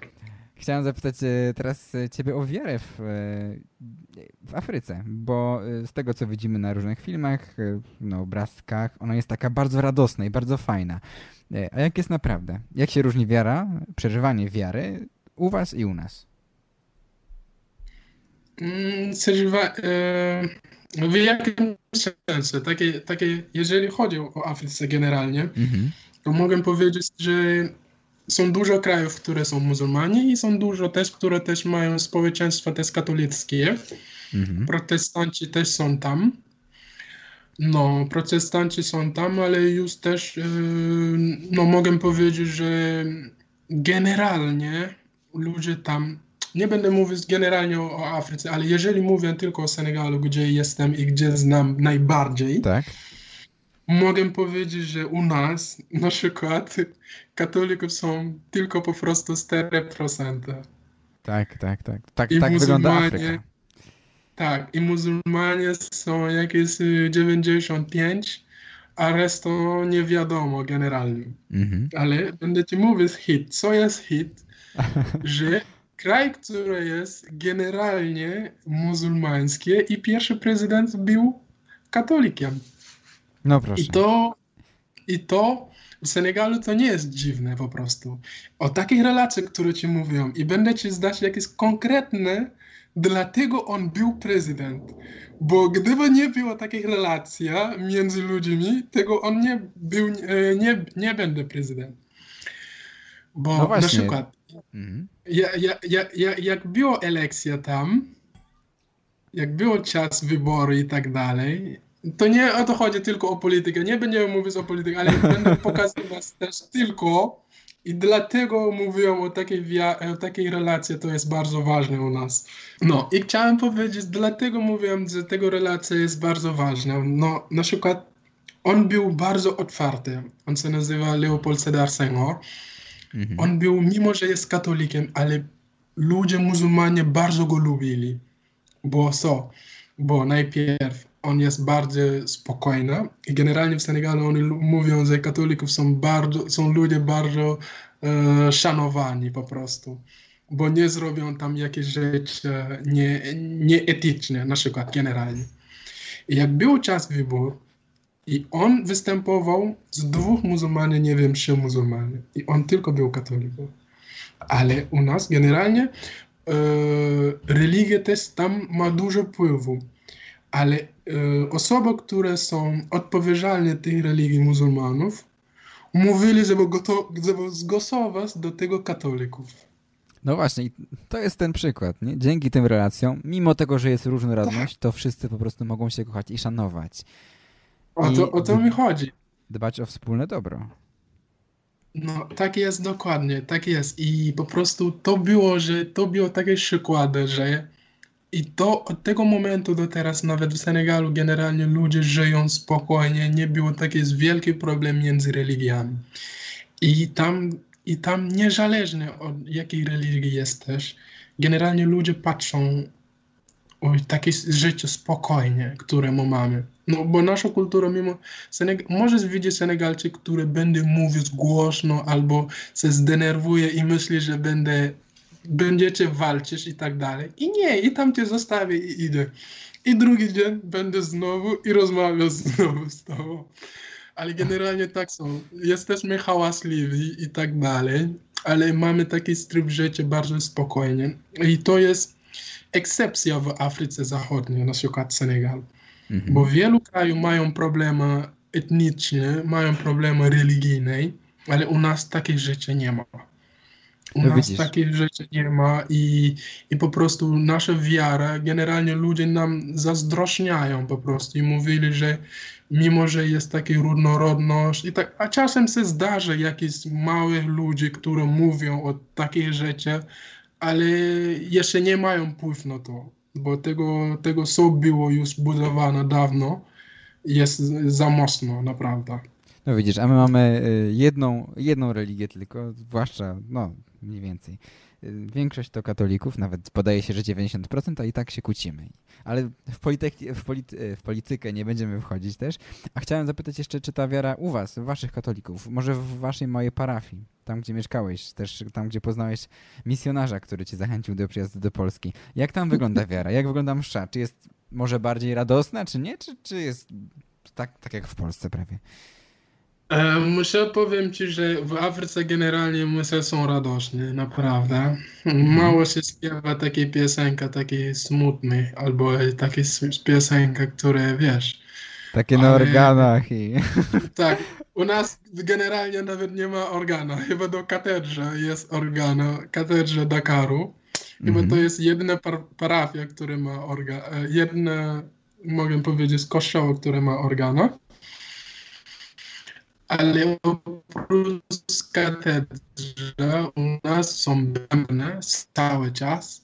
Chciałem zapytać teraz ciebie o wiarę w, w Afryce, bo z tego, co widzimy na różnych filmach, na obrazkach, ona jest taka bardzo radosna i bardzo fajna. E, A jak jest naprawdę? Jak się różni wiara, przeżywanie wiary u was i u nas? Mm, Przeżywa, e, w jakim sensie? Takie, takie, jeżeli chodzi o Afrykę generalnie, Mhm. to mogę powiedzieć, że są dużo krajów, które są muzułmanie i są dużo też, które też mają społeczeństwa też katolickie. Mhm. Protestanci też są tam. No, protestanci są tam, ale już też, e, no mogę powiedzieć, że generalnie ludzie tam, nie będę mówić generalnie o, Afryce, ale jeżeli mówię tylko o Senegalu, gdzie jestem i gdzie znam najbardziej, Tak. mogę powiedzieć, że u nas na przykład katolików są tylko po prostu 4%. Tak, tak, tak. Tak, I tak wygląda Afryka. Tak, i muzułmanie są jakieś y, 95, a resztę nie wiadomo generalnie. Mhm. Ale będę ci mówić hit. Co jest hit? Że kraj, który jest generalnie muzułmański i pierwszy prezydent był katolikiem. No proszę. I to, I to w Senegalu to nie jest dziwne po prostu. O takich relacjach, które ci mówią i będę ci zdać jakieś konkretne, dlatego on był prezydent. Bo gdyby nie było takich relacji między ludźmi, tego on nie był, e, nie, nie będzie prezydent. Bo No na przykład Mhm. ja, ja, ja, ja, jak było elekcja tam, jak było czas wyboru i tak dalej, to nie o to chodzi tylko o politykę. Nie będziemy mówić o polityce, ale będę pokazywać też tylko i dlatego mówiłem o takiej, o takiej relacji, to jest bardzo ważne u nas. No i chciałem powiedzieć, dlatego mówiłem, że tego relacja jest bardzo ważna. No na przykład on był bardzo otwarty. On się nazywa Leopold Sedar Senghor. Mhm. On był, mimo że jest katolikiem, ale ludzie muzułmanie bardzo go lubili. Bo co? Bo najpierw on jest bardzo spokojny i generalnie w Senegalu oni mówią, że katolików są bardzo, są ludzie bardzo e, szanowani po prostu. Bo nie zrobią tam jakieś rzeczy nie, nieetyczne, na przykład generalnie. I jak był czas wyboru, i on występował z dwóch muzułmanów, nie wiem, trzy muzułmanów. I on tylko był katolikiem. Ale u nas generalnie e, religia też tam ma dużo wpływu. Ale e, osoby, które są odpowiedzialne tych religii muzułmanów, mówili, żeby, goto- żeby zgłosować do tego katolików. No właśnie, i to jest ten przykład. Nie? Dzięki tym relacjom, mimo tego, że jest różnorodność, to wszyscy po prostu mogą się kochać i szanować. O I to, o to mi chodzi. Dbać o wspólne dobro. No, tak jest dokładnie, tak jest. I po prostu to było, że to było takie przykłady, że i to od tego momentu do teraz nawet w Senegalu generalnie ludzie żyją spokojnie, nie było taki wielki problem między religiami. I tam, i tam niezależnie od jakiej religii jesteś, generalnie ludzie patrzą o takie życie spokojnie, które my mamy. No bo nasza kultura, mimo Seneg możesz widzieć Senegalczyk, który będzie mówił głośno albo się zdenerwuje i myśli, że będę, będziecie walczyć i tak dalej. I nie, i tam cię zostawię i idę. I drugi dzień będę znowu i rozmawiam znowu z tobą. Ale generalnie tak są. Jesteśmy hałasliwi i tak dalej, ale mamy taki tryb życia bardzo spokojnie. I to jest ekscepcja w Afryce Zachodniej, na przykład Senegal. Mhm. Bo wielu krajów mają problemy etniczne, mają problemy religijne, ale u nas takich rzeczy nie ma. U No nas widzisz. takich rzeczy nie ma i, i po prostu nasza wiara, generalnie ludzie nam zazdrośniają po prostu i mówili, że mimo, że jest taka różnorodność i tak, a czasem się zdarza jakichś małych ludzi, którzy mówią o takich rzeczach, ale jeszcze nie mają wpływu na to, bo tego, tego co było już budowane dawno, jest za mocno, naprawdę. No widzisz, a my mamy y, jedną, jedną religię tylko, zwłaszcza, no mniej więcej. Y, Większość to katolików, nawet podaje się, że 90%, a i tak się kłócimy. Ale w, polityk- w, polity- w politykę nie będziemy wchodzić też. A chciałem zapytać jeszcze, czy ta wiara u was, waszych katolików, może w waszej małej parafii, tam gdzie mieszkałeś, też tam gdzie poznałeś misjonarza, który cię zachęcił do przyjazdu do Polski. Jak tam wygląda wiara? Jak wygląda msza? Czy jest może bardziej radosna, czy nie? Czy, czy jest tak, tak jak w Polsce prawie? E, Muszę powiem Ci, że w Afryce generalnie myśle są radośne, naprawdę. Mało się śpiewa takiej piosenka, takiej smutnej, albo takiej piosenka, które wiesz. Takie na Ale- organach i... Tak, u nas generalnie nawet nie ma organa. Chyba do katedrze jest organa, katedrze Dakaru. Chyba to Mhm. jest jedyna par parafia, która ma organ, jedna, mogę powiedzieć, kościoła, które ma organa. Ale oprócz katedrze u nas są bębny cały czas,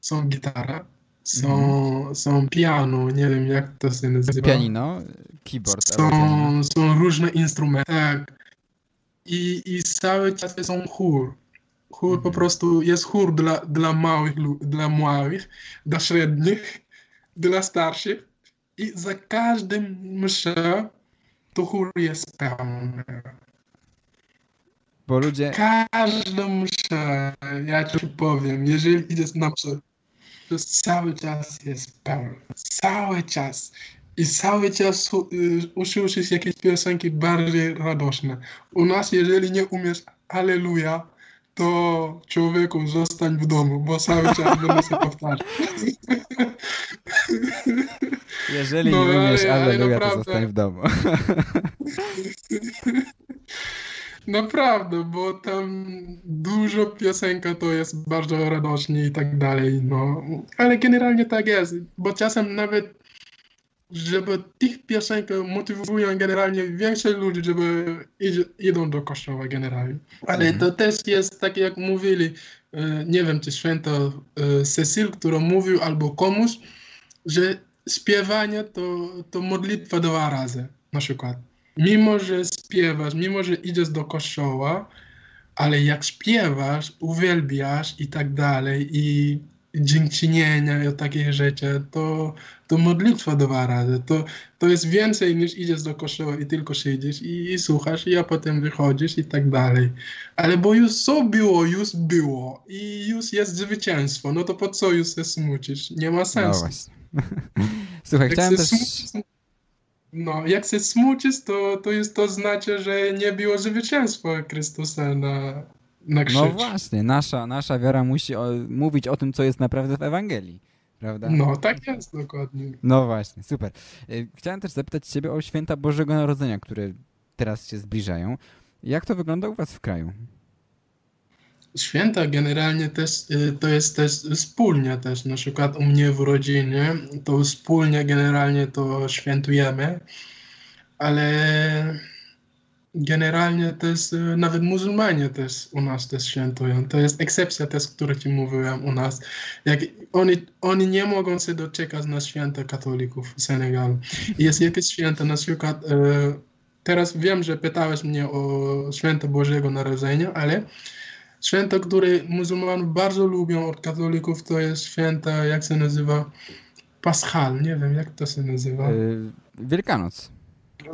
są gitara, są, są piano, nie wiem jak to się nazywa. Pianino, keyboard. Są, są różne instrumenty. Tak. I, I cały czas są chór. Chór po Mhm. prostu jest chór dla, dla małych, dla małych, dla średnich, dla starszych. I za każdym mszę to chór jest pełny. Bo ludzie... Każda msza, ja ci powiem, jeżeli idziesz na mszę, to cały czas jest pełny. Cały czas. I cały czas y, usłyszysz jakieś piosenki bardziej radosne. U nas, jeżeli nie umiesz Aleluja, to człowieku zostań w domu, bo cały czas będę się powtarzać. Jeżeli No, nie umiesz ale- ale Alleluja, to zostań w domu. Naprawdę, bo tam dużo piosenka to jest bardzo radośnie i tak dalej, no. Ale generalnie tak jest, bo czasem nawet, żeby tych piosenek motywują generalnie więcej ludzi, żeby idzie, idą do kościoła generalnie. Ale Mhm. to też jest tak jak mówili, e, nie wiem czy święto e, Cecil, który mówił albo komuś, że śpiewanie to, to modlitwa dwa razy, na przykład. Mimo, że śpiewasz, mimo, że idziesz do kościoła, ale jak śpiewasz, uwielbiasz i tak dalej, i dziękczynienia i takie rzeczy, to, to modlitwa dwa razy. To, to jest więcej niż idziesz do kościoła i tylko siedzisz i, i słuchasz, i a potem wychodzisz i tak dalej. Ale bo już co było, już było i już jest zwycięstwo, no to po co już się smucić? Nie ma No sensu. właśnie. Słuchaj, Jak chciałem się też... smucisz, no, jak się smucisz, to, to jest to znaczy, że nie było zwycięstwa Chrystusa na, na krzyż. No właśnie, nasza, nasza wiara musi o, mówić o tym, co jest naprawdę w Ewangelii. Prawda? No, tak jest dokładnie. No właśnie, super. Y, Chciałem też zapytać Ciebie o święta Bożego Narodzenia, które teraz się zbliżają. Jak to wygląda u Was w kraju? Święta generalnie też y, to jest też wspólnie też, na przykład u mnie w rodzinie, to wspólnie generalnie to świętujemy, ale generalnie też y, nawet muzułmanie też u nas też świętują. To jest ekscepcja też, o której ci mówiłem u nas. Jak oni, oni nie mogą się doczekać na święta katolików w Senegalu. Jest jakieś święta, na przykład e, teraz wiem, że pytałeś mnie o święto Bożego Narodzenia, ale święto, które muzułmanów bardzo lubią od katolików, to jest święta, jak się nazywa? Paschal, nie wiem, jak to się nazywa. Yy, Wielkanoc.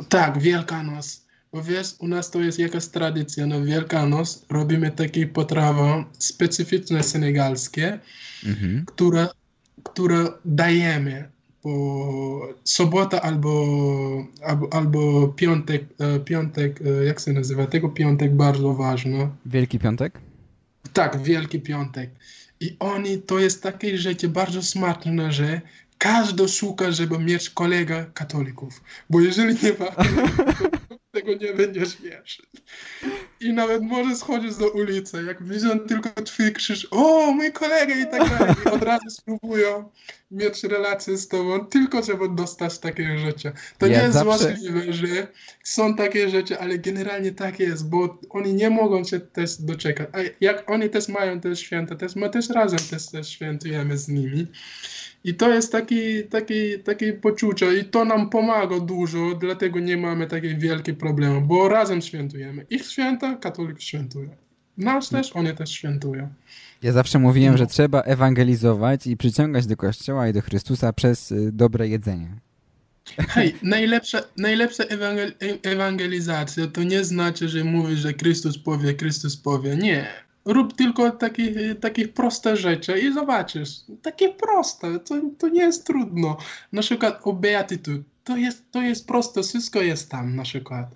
Tak, Wielkanoc. Bo wiesz, u nas to jest jakaś tradycja, na Wielkanoc robimy takie potrawy specyficzne senegalskie, Mhm. które, które dajemy po sobota albo, albo, albo piątek, e, piątek, e, jak się nazywa, tego piątek bardzo ważny. Wielki Piątek? Tak, Wielki Piątek. I oni, to jest takie rzeczy bardzo smaczne, że każdy szuka, żeby mieć kolega katolików. Bo jeżeli nie ma, tego nie będziesz wiesz. I nawet możesz schodzić do ulicy, jak widzą tylko twój krzyż, o, mój kolega i tak dalej. I od razu spróbują mieć relację z tobą, tylko żeby dostać takie rzeczy. To Ja nie jest możliwe, że są takie rzeczy, ale generalnie tak jest, bo oni nie mogą się też doczekać. A jak oni też mają te święta, też my też razem też, też świętujemy z nimi. I to jest taki, taki, takie poczucie i to nam pomaga dużo, dlatego nie mamy takiej wielkiej problemu, bo razem świętujemy. Ich święta katolik świętuje. Nasz też, oni też świętują. Ja zawsze mówiłem, No. że trzeba ewangelizować i przyciągać do Kościoła i do Chrystusa przez y, dobre jedzenie. Hej, najlepsza, najlepsza ewangel, e- ewangelizacja to nie znaczy, że mówisz, że Chrystus powie, Chrystus powie. Nie. Rób tylko takie, takie proste rzeczy i zobaczysz. Takie proste, to, to nie jest trudno. Na przykład o beatytud. To jest, to jest proste, wszystko jest tam na przykład.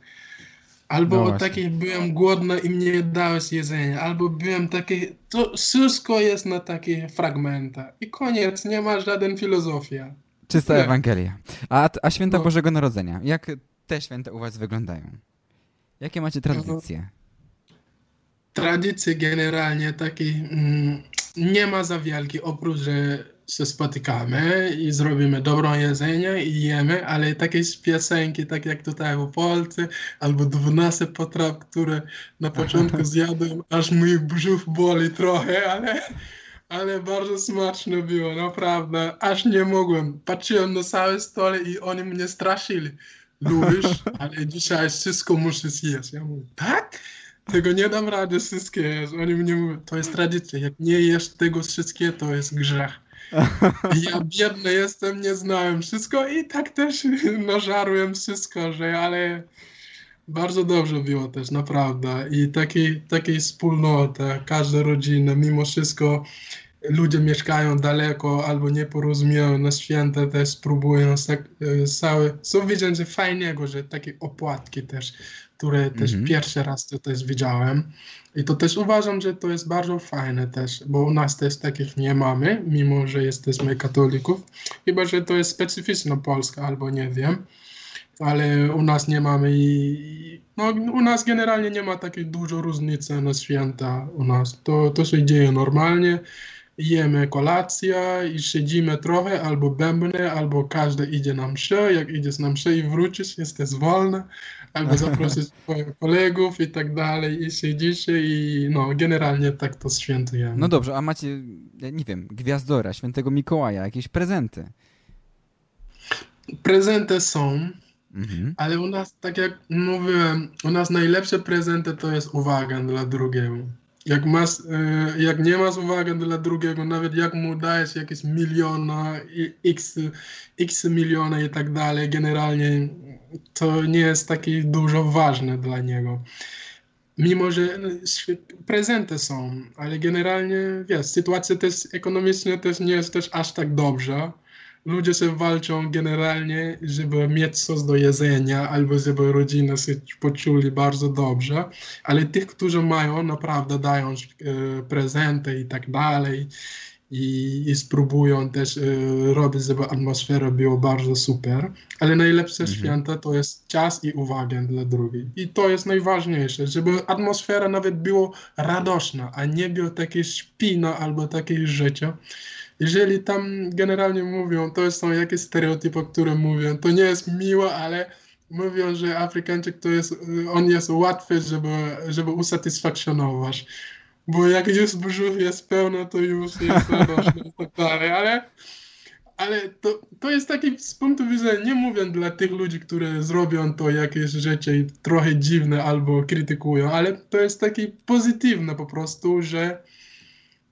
Albo No właśnie. takiej byłem głodny i mnie nie dałeś jedzenia. Albo byłem taki, to wszystko jest na takie fragmenty. I koniec, nie ma żaden filozofia. Czysta Nie. Ewangelia. A, a święta No. Bożego Narodzenia? Jak te święta u was wyglądają? Jakie macie tradycje? Tradycji generalnie takiej mm, nie ma za wielkiej, oprócz, że się spotykamy i zrobimy dobrą jedzenie i jemy, ale takie piosenki, tak jak tutaj w Polsce, albo 12 potraw, które na początku zjadłem, aż mój brzuch boli trochę, ale, ale bardzo smaczne było, naprawdę, aż nie mogłem. Patrzyłem na cały stole i oni mnie straszyli. Lubisz, ale dzisiaj wszystko muszę zjeść. Ja mówię, tak? Tego nie dam rady wszystkie. Oni mnie mówią, to jest tradycja. Jak nie jesz tego wszystkie, to jest grzech. Ja biedny jestem, nie znałem wszystko i tak też nażarłem wszystko, że ale bardzo dobrze było też, naprawdę. I takiej, takiej wspólnoty, każda rodzina, mimo wszystko ludzie mieszkają daleko albo nie porozumieją na święta, też spróbują tak, e, całe, co widzę, że fajnego, że takie opłatki też, które też Mhm. pierwszy raz to też widziałem. I to też uważam, że to jest bardzo fajne też, bo u nas też takich nie mamy, mimo że jesteśmy katolików. Chyba, że to jest specyficzna Polska, albo nie wiem. Ale u nas nie mamy i no, u nas generalnie nie ma takiej dużo różnicy na święta u nas. To, to się dzieje normalnie. Jemy kolację i siedzimy trochę, albo bębny, albo każdy idzie na mszę. Jak idziesz na mszę i wrócisz, jesteś wolny, albo zaprosisz swoich kolegów i tak dalej i siedzicie i no, generalnie tak to świętujemy. No dobrze, a macie, ja nie wiem, Gwiazdora, Świętego Mikołaja, jakieś prezenty? Prezenty są, Mhm. ale u nas, tak jak mówiłem, u nas najlepsze prezenty to jest uwaga dla drugiego. Jak, masz, e, jak nie masz uwagi dla drugiego, nawet jak mu dajesz jakieś miliona, x, x miliona i tak dalej, generalnie to nie jest takie dużo ważne dla niego. Mimo, że prezenty są, ale generalnie, wiesz, sytuacja też ekonomiczna też nie jest też aż tak dobrze. Ludzie się walczą generalnie, żeby mieć coś do jedzenia, albo żeby rodzina się poczuli bardzo dobrze, ale tych, którzy mają, naprawdę dają e, prezenty i tak dalej. i, i spróbują też y, robić, żeby atmosfera była bardzo super, ale najlepsze mhm. święta to jest czas i uwaga dla drugiej. I to jest najważniejsze, żeby atmosfera nawet była radośna, a nie było takie śpina albo takie życie. Jeżeli tam generalnie mówią, to są jakieś stereotypy, które mówią, to nie jest miłe, ale mówią, że Afrykańczyk to jest, on jest łatwy, żeby, żeby usatysfakcjonować. Bo jak już brzuch jest pełno, to już jest tak dalej, ale, ale to, to jest taki z punktu widzenia, nie mówię dla tych ludzi, którzy zrobią to jakieś rzeczy trochę dziwne albo krytykują, ale to jest takie pozytywne po prostu, że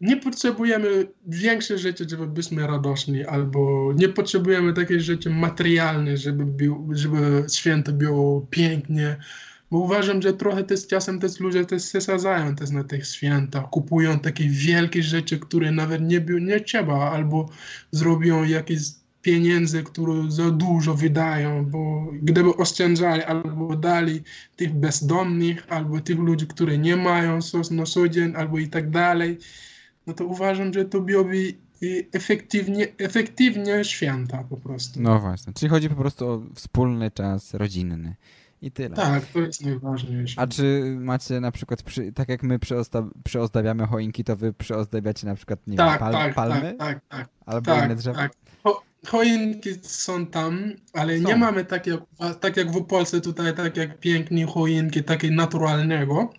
nie potrzebujemy większe rzeczy, żeby byśmy radośni, albo nie potrzebujemy takich rzeczy materialnych, żeby, był, żeby święto było pięknie, bo uważam, że trochę też czasem też ludzie też przesadzają też na tych świętach, kupują takie wielkie rzeczy, które nawet nie, nie trzeba, albo zrobią jakieś pieniędzy, które za dużo wydają, bo gdyby oszczędzali albo dali tych bezdomnych, albo tych ludzi, którzy nie mają sos na co dzień, albo i tak dalej, no to uważam, że to byłoby efektywnie, efektywnie święta po prostu. No właśnie, czyli chodzi po prostu o wspólny czas rodzinny. I tyle. Tak, to jest najważniejsze. A czy macie na przykład, przy, tak jak my przyozdabiamy choinki, to wy przyozdabiacie na przykład, nie tak, wiem, pal, tak, palmy? Tak, tak, tak. Albo tak, inne drzewa? Tak. Cho choinki są tam, ale są. nie mamy tak jak, tak jak w Polsce tutaj, tak jak pięknie choinki, naturalnego.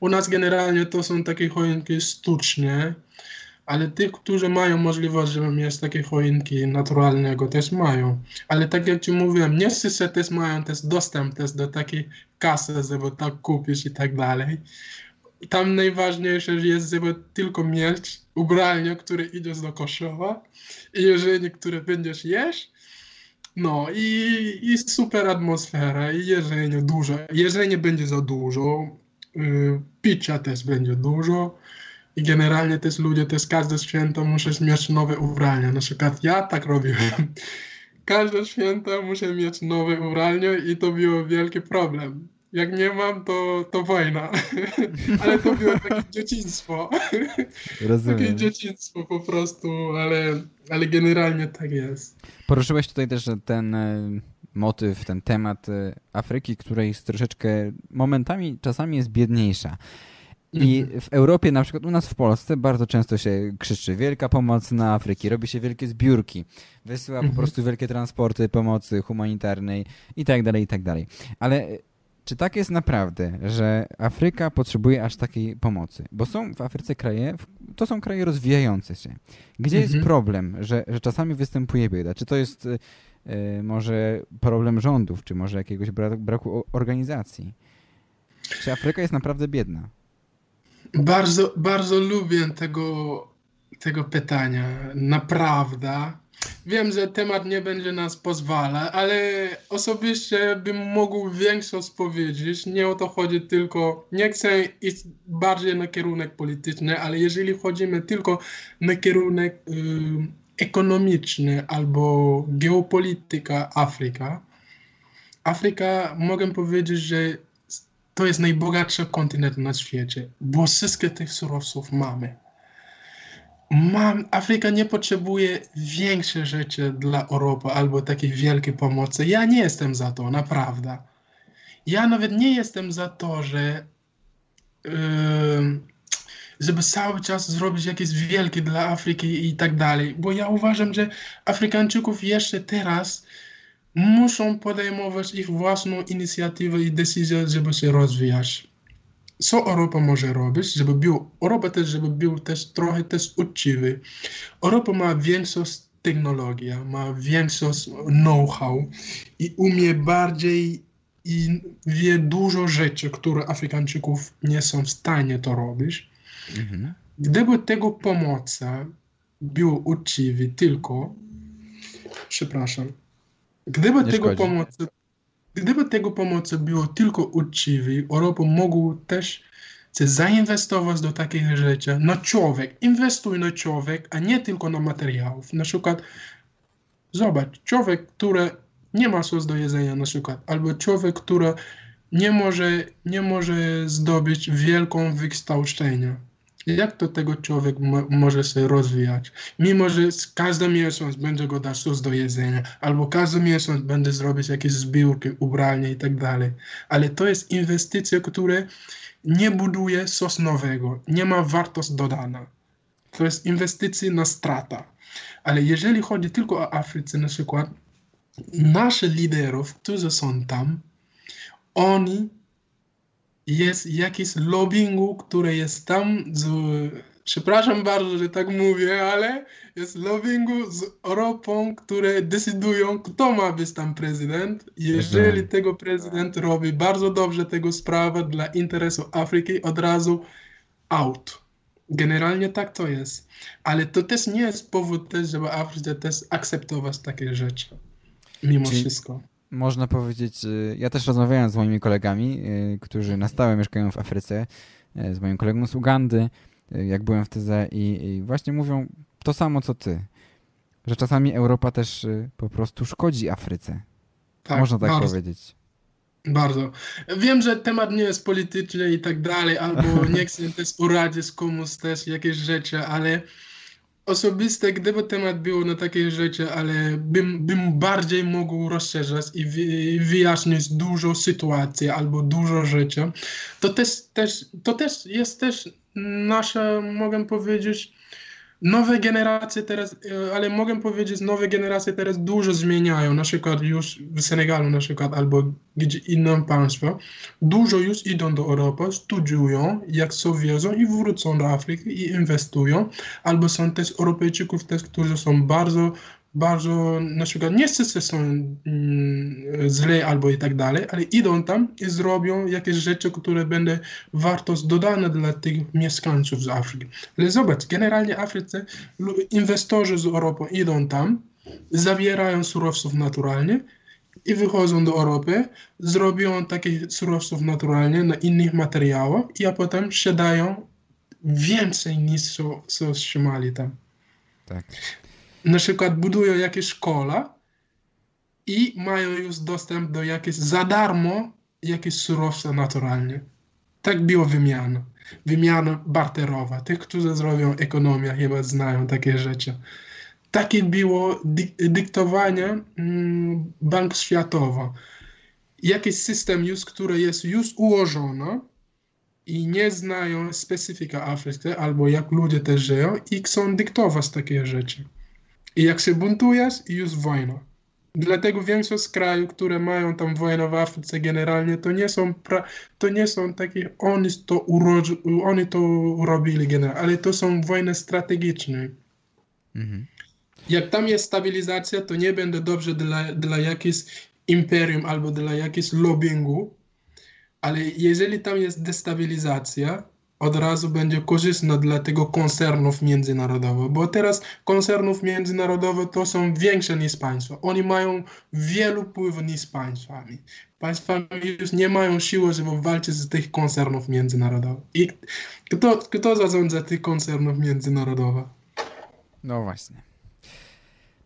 U nas generalnie to są takie choinki sztuczne ale tych, którzy mają możliwość, żeby mieć takie choinki naturalnego, też mają. Ale tak jak Ci mówiłem, nie wszyscy też mają też dostęp też do takiej kasy, żeby tak kupić i tak dalej. Tam najważniejsze jest, żeby tylko mieć ubranie, które idziesz do kościoła i jeżeli które będziesz jeść, no i, i super atmosfera i jedzenie dużo. Jedzenie będzie za dużo, yy, picia też będzie dużo, i generalnie też ludzie też każde święto muszą mieć nowe ubrania. Na przykład ja tak robiłem. Każde święto muszę mieć nowe ubranie i to było wielki problem. Jak nie mam, to, to wojna. ale to było takie dzieciństwo. Rozumiem. takie dzieciństwo po prostu, ale, ale generalnie tak jest. Poruszyłeś tutaj też ten e, motyw, ten temat e, Afryki, która jest troszeczkę momentami, czasami jest biedniejsza. I mhm. w Europie, na przykład u nas w Polsce, bardzo często się krzyczy wielka pomoc na Afryki, robi się wielkie zbiórki, wysyła po mhm. prostu wielkie transporty pomocy humanitarnej i tak dalej, i tak dalej. Ale czy tak jest naprawdę, że Afryka potrzebuje aż takiej pomocy? Bo są w Afryce kraje, to są kraje rozwijające się. Gdzie mhm. jest problem, że, że czasami występuje bieda? Czy to jest y, może problem rządów, czy może jakiegoś braku organizacji? Czy Afryka jest naprawdę biedna? Bardzo, bardzo lubię tego, tego pytania. Naprawdę. Wiem, że temat nie będzie nas pozwala, ale osobiście bym mógł większość powiedzieć. Nie o to chodzi tylko, nie chcę iść bardziej na kierunek polityczny, ale jeżeli chodzimy tylko na kierunek y, ekonomiczny albo geopolityka Afryka, Afryka mogę powiedzieć, że to jest najbogatszy kontynent na świecie, bo wszystkie tych surowców mamy. Mam, Afryka nie potrzebuje większych rzeczy dla Europy albo takiej wielkiej pomocy. Ja nie jestem za to, naprawdę. Ja nawet nie jestem za to, że yy, żeby cały czas zrobić jakieś wielkie dla Afryki i tak dalej, bo ja uważam, że Afrykańczyków jeszcze teraz muszą podejmować ich własną inicjatywę i decyzję, żeby się rozwijać. Co Europa może robić, żeby był, Europa też, żeby był też trochę też uczciwy. Europa ma większą technologię, ma większą know-how i umie bardziej i wie dużo rzeczy, które Afrykańczyków nie są w stanie to robić. Mhm. Gdyby tego pomocy było uczciwy tylko, przepraszam, Gdyby tego, pomocy, gdyby tego pomocy było tylko uczciwe, Europa mogła też chce zainwestować do takich rzeczy na człowiek. Inwestuj na człowiek, a nie tylko na materiałów. Na przykład, zobacz, człowiek, który nie ma coś do jedzenia na przykład, albo człowiek, który nie może, nie może zdobyć wielką wykształcenia. Jak to tego człowiek może się rozwijać. Mimo, że każdy miesiąc będzie go dać coś do jedzenia, albo każdy miesiąc będzie zrobić jakieś zbiórki, ubrania i tak dalej. Ale to jest inwestycja, która nie buduje coś nowego, nie ma wartości dodana. To jest inwestycja na strata. Ale jeżeli chodzi tylko o Afryce na przykład, nasze liderów, którzy są tam, oni jest jakiś lobbyingu, który jest tam z, przepraszam bardzo, że tak mówię, ale jest lobbyingu z Europą, które decydują, kto ma być tam prezydent. Jeżeli tego prezydent robi bardzo dobrze tego sprawę dla interesu Afryki, od razu out. Generalnie tak to jest. Ale to też nie jest powód też, żeby Afryce też akceptować takie rzeczy. Mimo Czyli wszystko można powiedzieć, y, ja też rozmawiałem z moimi kolegami, y, którzy na stałe mieszkają w Afryce, y, z moim kolegą z Ugandy, jak byłem w Tyze i, i właśnie mówią to samo, co ty, że czasami Europa też po prostu szkodzi Afryce. Tak, można tak bardzo, powiedzieć. Bardzo. Wiem, że temat nie jest polityczny i tak dalej, albo nie chcę też poradzić komuś też jakieś rzeczy, ale osobiste, gdyby temat był na takie rzeczy, ale bym, bym bardziej mógł rozszerzać i wyjaśnić dużo sytuacji albo dużo rzeczy, to też, też, to też jest też nasza, mogę powiedzieć, nowe generacje teraz, e, ale mogę powiedzieć, nowe generacje teraz dużo zmieniają, na przykład już w Senegalu na przykład, albo gdzie innym państwo, dużo już idą do Europy, studiują, jak sobie wiedzą i wrócą do Afryki i inwestują, albo są też Europejczyków też, którzy są bardzo bardzo, na przykład nie wszyscy są mm, źle albo i tak dalej, ale idą tam i zrobią jakieś rzeczy, które będą wartość dodane dla tych mieszkańców z Afryki. Ale zobacz, generalnie Afryce inwestorzy z Europy idą tam, zawierają surowców naturalnych i wychodzą do Europy, zrobią takie surowców naturalnie na innych materiałach i a potem sprzedają więcej niż co, co trzymali tam. Tak na przykład budują jakieś szkoła i mają już dostęp do jakieś za darmo jakieś surowce naturalne. Tak było wymiana. Wymiana barterowa. Tych, którzy zrobią ekonomię, chyba znają takie rzeczy. Takie było dy dyktowanie mm, Bank Światowy. Jakiś system już, który jest już ułożony i nie znają specyfika Afryki albo jak ludzie też żyją i chcą dyktować takie rzeczy. I jak się buntujesz, już wojna. Dlatego większość krajów, które mają tam wojnę w Afryce generalnie, to nie są, pra, to nie są takie, oni to, urodzi, oni to robili generalnie, ale to są wojny strategiczne. Mhm. Jak tam jest stabilizacja, to nie będzie dobrze dla, dla jakiegoś imperium albo dla jakiegoś lobbyingu, ale jeżeli tam jest destabilizacja, od razu będzie korzystna dla tego koncernów międzynarodowych, bo teraz koncernów międzynarodowych to są większe niż państwa. Oni mają wielu wpływów niż państwami. Państwa już nie mają siły, żeby walczyć z tych koncernów międzynarodowych. I kto, kto zarządza tych koncernów międzynarodowych? No właśnie.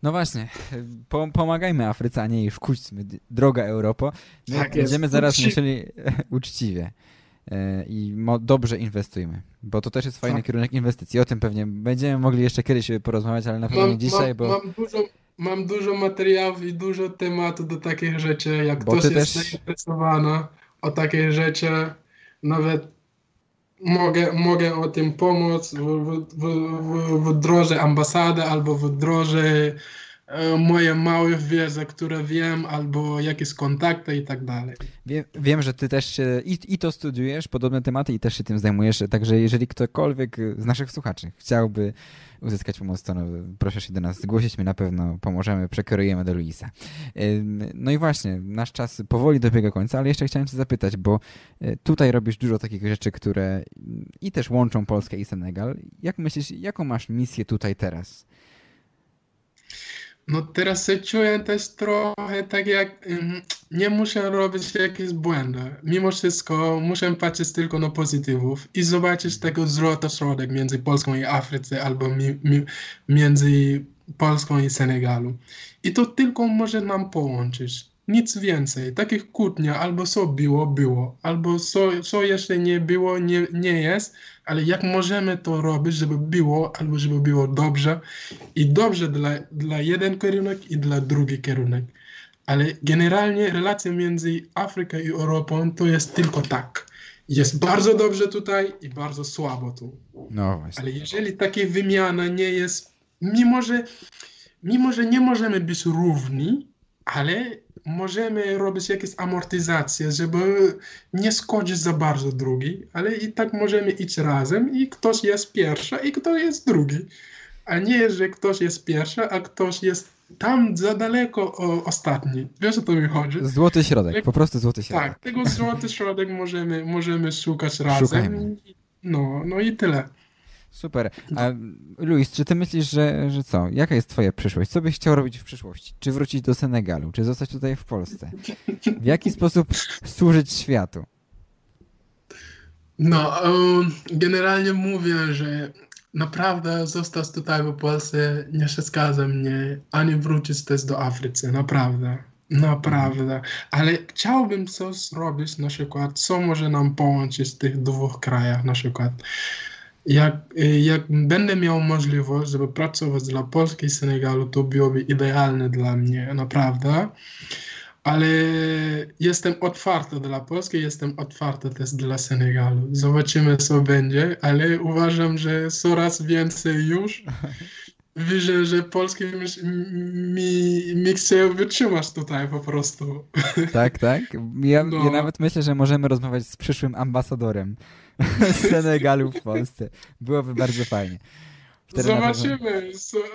No właśnie, pomagajmy Afryce, a nie jej szkućmy. Droga Europo. My tak będziemy zaraz Uczci... musieli uczciwie. E, i dobrze inwestujmy, bo to też jest fajny tak. kierunek inwestycji. O tym pewnie będziemy mogli jeszcze kiedyś porozmawiać, ale na pewno nie dzisiaj, mam, bo... Mam dużo, mam dużo materiałów i dużo tematów do takich rzeczy, jak bo ktoś jest też... zainteresowany o takie rzeczy, nawet mogę, mogę o tym pomóc w, w, w, w drodze ambasady albo w drodze moje małe wiedzy, które wiem, albo jakieś kontakty i tak dalej. Wiem, wiem że ty też i, i to studiujesz, podobne tematy i też się tym zajmujesz, także jeżeli ktokolwiek z naszych słuchaczy chciałby uzyskać pomoc, to no, proszę się do nas zgłosić, my na pewno pomożemy, przekierujemy do Luisa. No i właśnie, nasz czas powoli dobiega końca, ale jeszcze chciałem cię zapytać, bo e, tutaj robisz dużo takich rzeczy, które i też łączą Polskę i Senegal. Jak myślisz, jaką masz misję tutaj teraz? No teraz się czuję też trochę tak jak nie muszę robić jakichś błędów. Mimo wszystko muszę patrzeć tylko na pozytywów i zobaczyć tego środek między Polską i Afryce albo mi, mi, między Polską i Senegalu. I to tylko może nam połączyć. Nic więcej. Takich kłótnia albo co było, było, albo co, co jeszcze nie było, nie, nie jest, ale jak możemy to robić, żeby było, albo żeby było dobrze i dobrze dla, dla jeden kierunek i dla drugi kierunek. Ale generalnie relacja między Afryką i Europą to jest tylko tak. Jest bardzo dobrze tutaj i bardzo słabo tu. No właśnie. Ale jeżeli taka wymiana nie jest, mimo że, mimo że nie możemy być równi, ale możemy robić jakieś amortyzacje, żeby nie skoczyć za bardzo drugi, ale i tak możemy iść razem i ktoś jest pierwszy i ktoś jest drugi. A nie, że ktoś jest pierwszy, a ktoś jest tam za daleko o, ostatni. Wiesz o to mi chodzi? Złoty środek, po prostu złoty środek. Tak, tego złoty środek możemy, możemy szukać razem. Szukajmy. No, no i tyle. Super. A Luis, czy ty myślisz, że, że co? Jaka jest twoja przyszłość? Co byś chciał robić w przyszłości? Czy wrócić do Senegalu? Czy zostać tutaj w Polsce? W jaki sposób służyć światu? No, generalnie mówię, że naprawdę zostać tutaj w Polsce nie przeszkadza mnie, ani wrócić też do Afryki, naprawdę. Naprawdę, ale chciałbym coś zrobić, na przykład, co może nam połączyć w tych dwóch krajach, na przykład. Jak, jak będę miał możliwość, żeby pracować dla Polski i Senegalu, to byłoby idealne dla mnie, naprawdę. Ale jestem otwarty dla Polski, jestem otwarty też dla Senegalu. Zobaczymy, co będzie, ale uważam, że coraz więcej już widzę, że Polski mi, mi, mi chce wytrzymać tutaj po prostu. Tak, tak? Ja, No. ja nawet myślę, że możemy rozmawiać z przyszłym ambasadorem z Senegalu w Polsce. Byłoby bardzo fajnie. Wtedy pewno- Zobaczymy,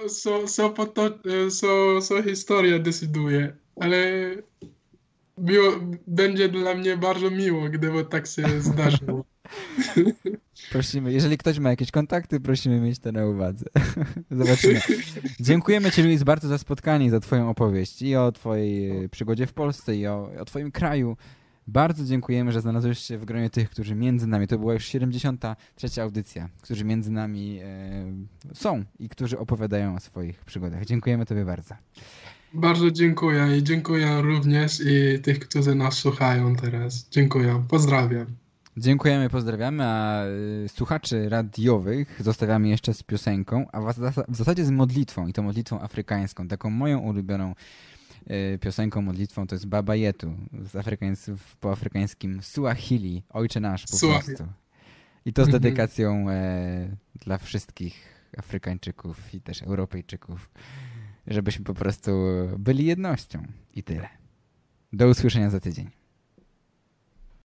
co, co, poto, co, co historia decyduje, ale było, będzie dla mnie bardzo miło, gdyby tak się zdarzyło. Prosimy, jeżeli ktoś ma jakieś kontakty, prosimy mieć to na uwadze. Zobaczymy. Dziękujemy Ci, Luis, bardzo za spotkanie za Twoją opowieść i o Twojej przygodzie w Polsce i o, o Twoim kraju. Bardzo dziękujemy, że znalazłeś się w gronie tych, którzy między nami, to była już 73. audycja, którzy między nami e, są i którzy opowiadają o swoich przygodach. Dziękujemy Tobie bardzo. Bardzo dziękuję i dziękuję również i tych, którzy nas słuchają teraz. Dziękuję, pozdrawiam. Dziękujemy, pozdrawiamy, a y, słuchaczy radiowych zostawiamy jeszcze z piosenką, a w, zas- w zasadzie z modlitwą i to modlitwą afrykańską, taką moją ulubioną piosenką, modlitwą to jest Baba Yetu, z afrykańs- w- po afrykańskim Suahili, Ojcze Nasz po Suahili. prostu. I to z Mhm. dedykacją e, dla wszystkich Afrykańczyków i też Europejczyków, żebyśmy po prostu byli jednością i tyle. Do usłyszenia za tydzień.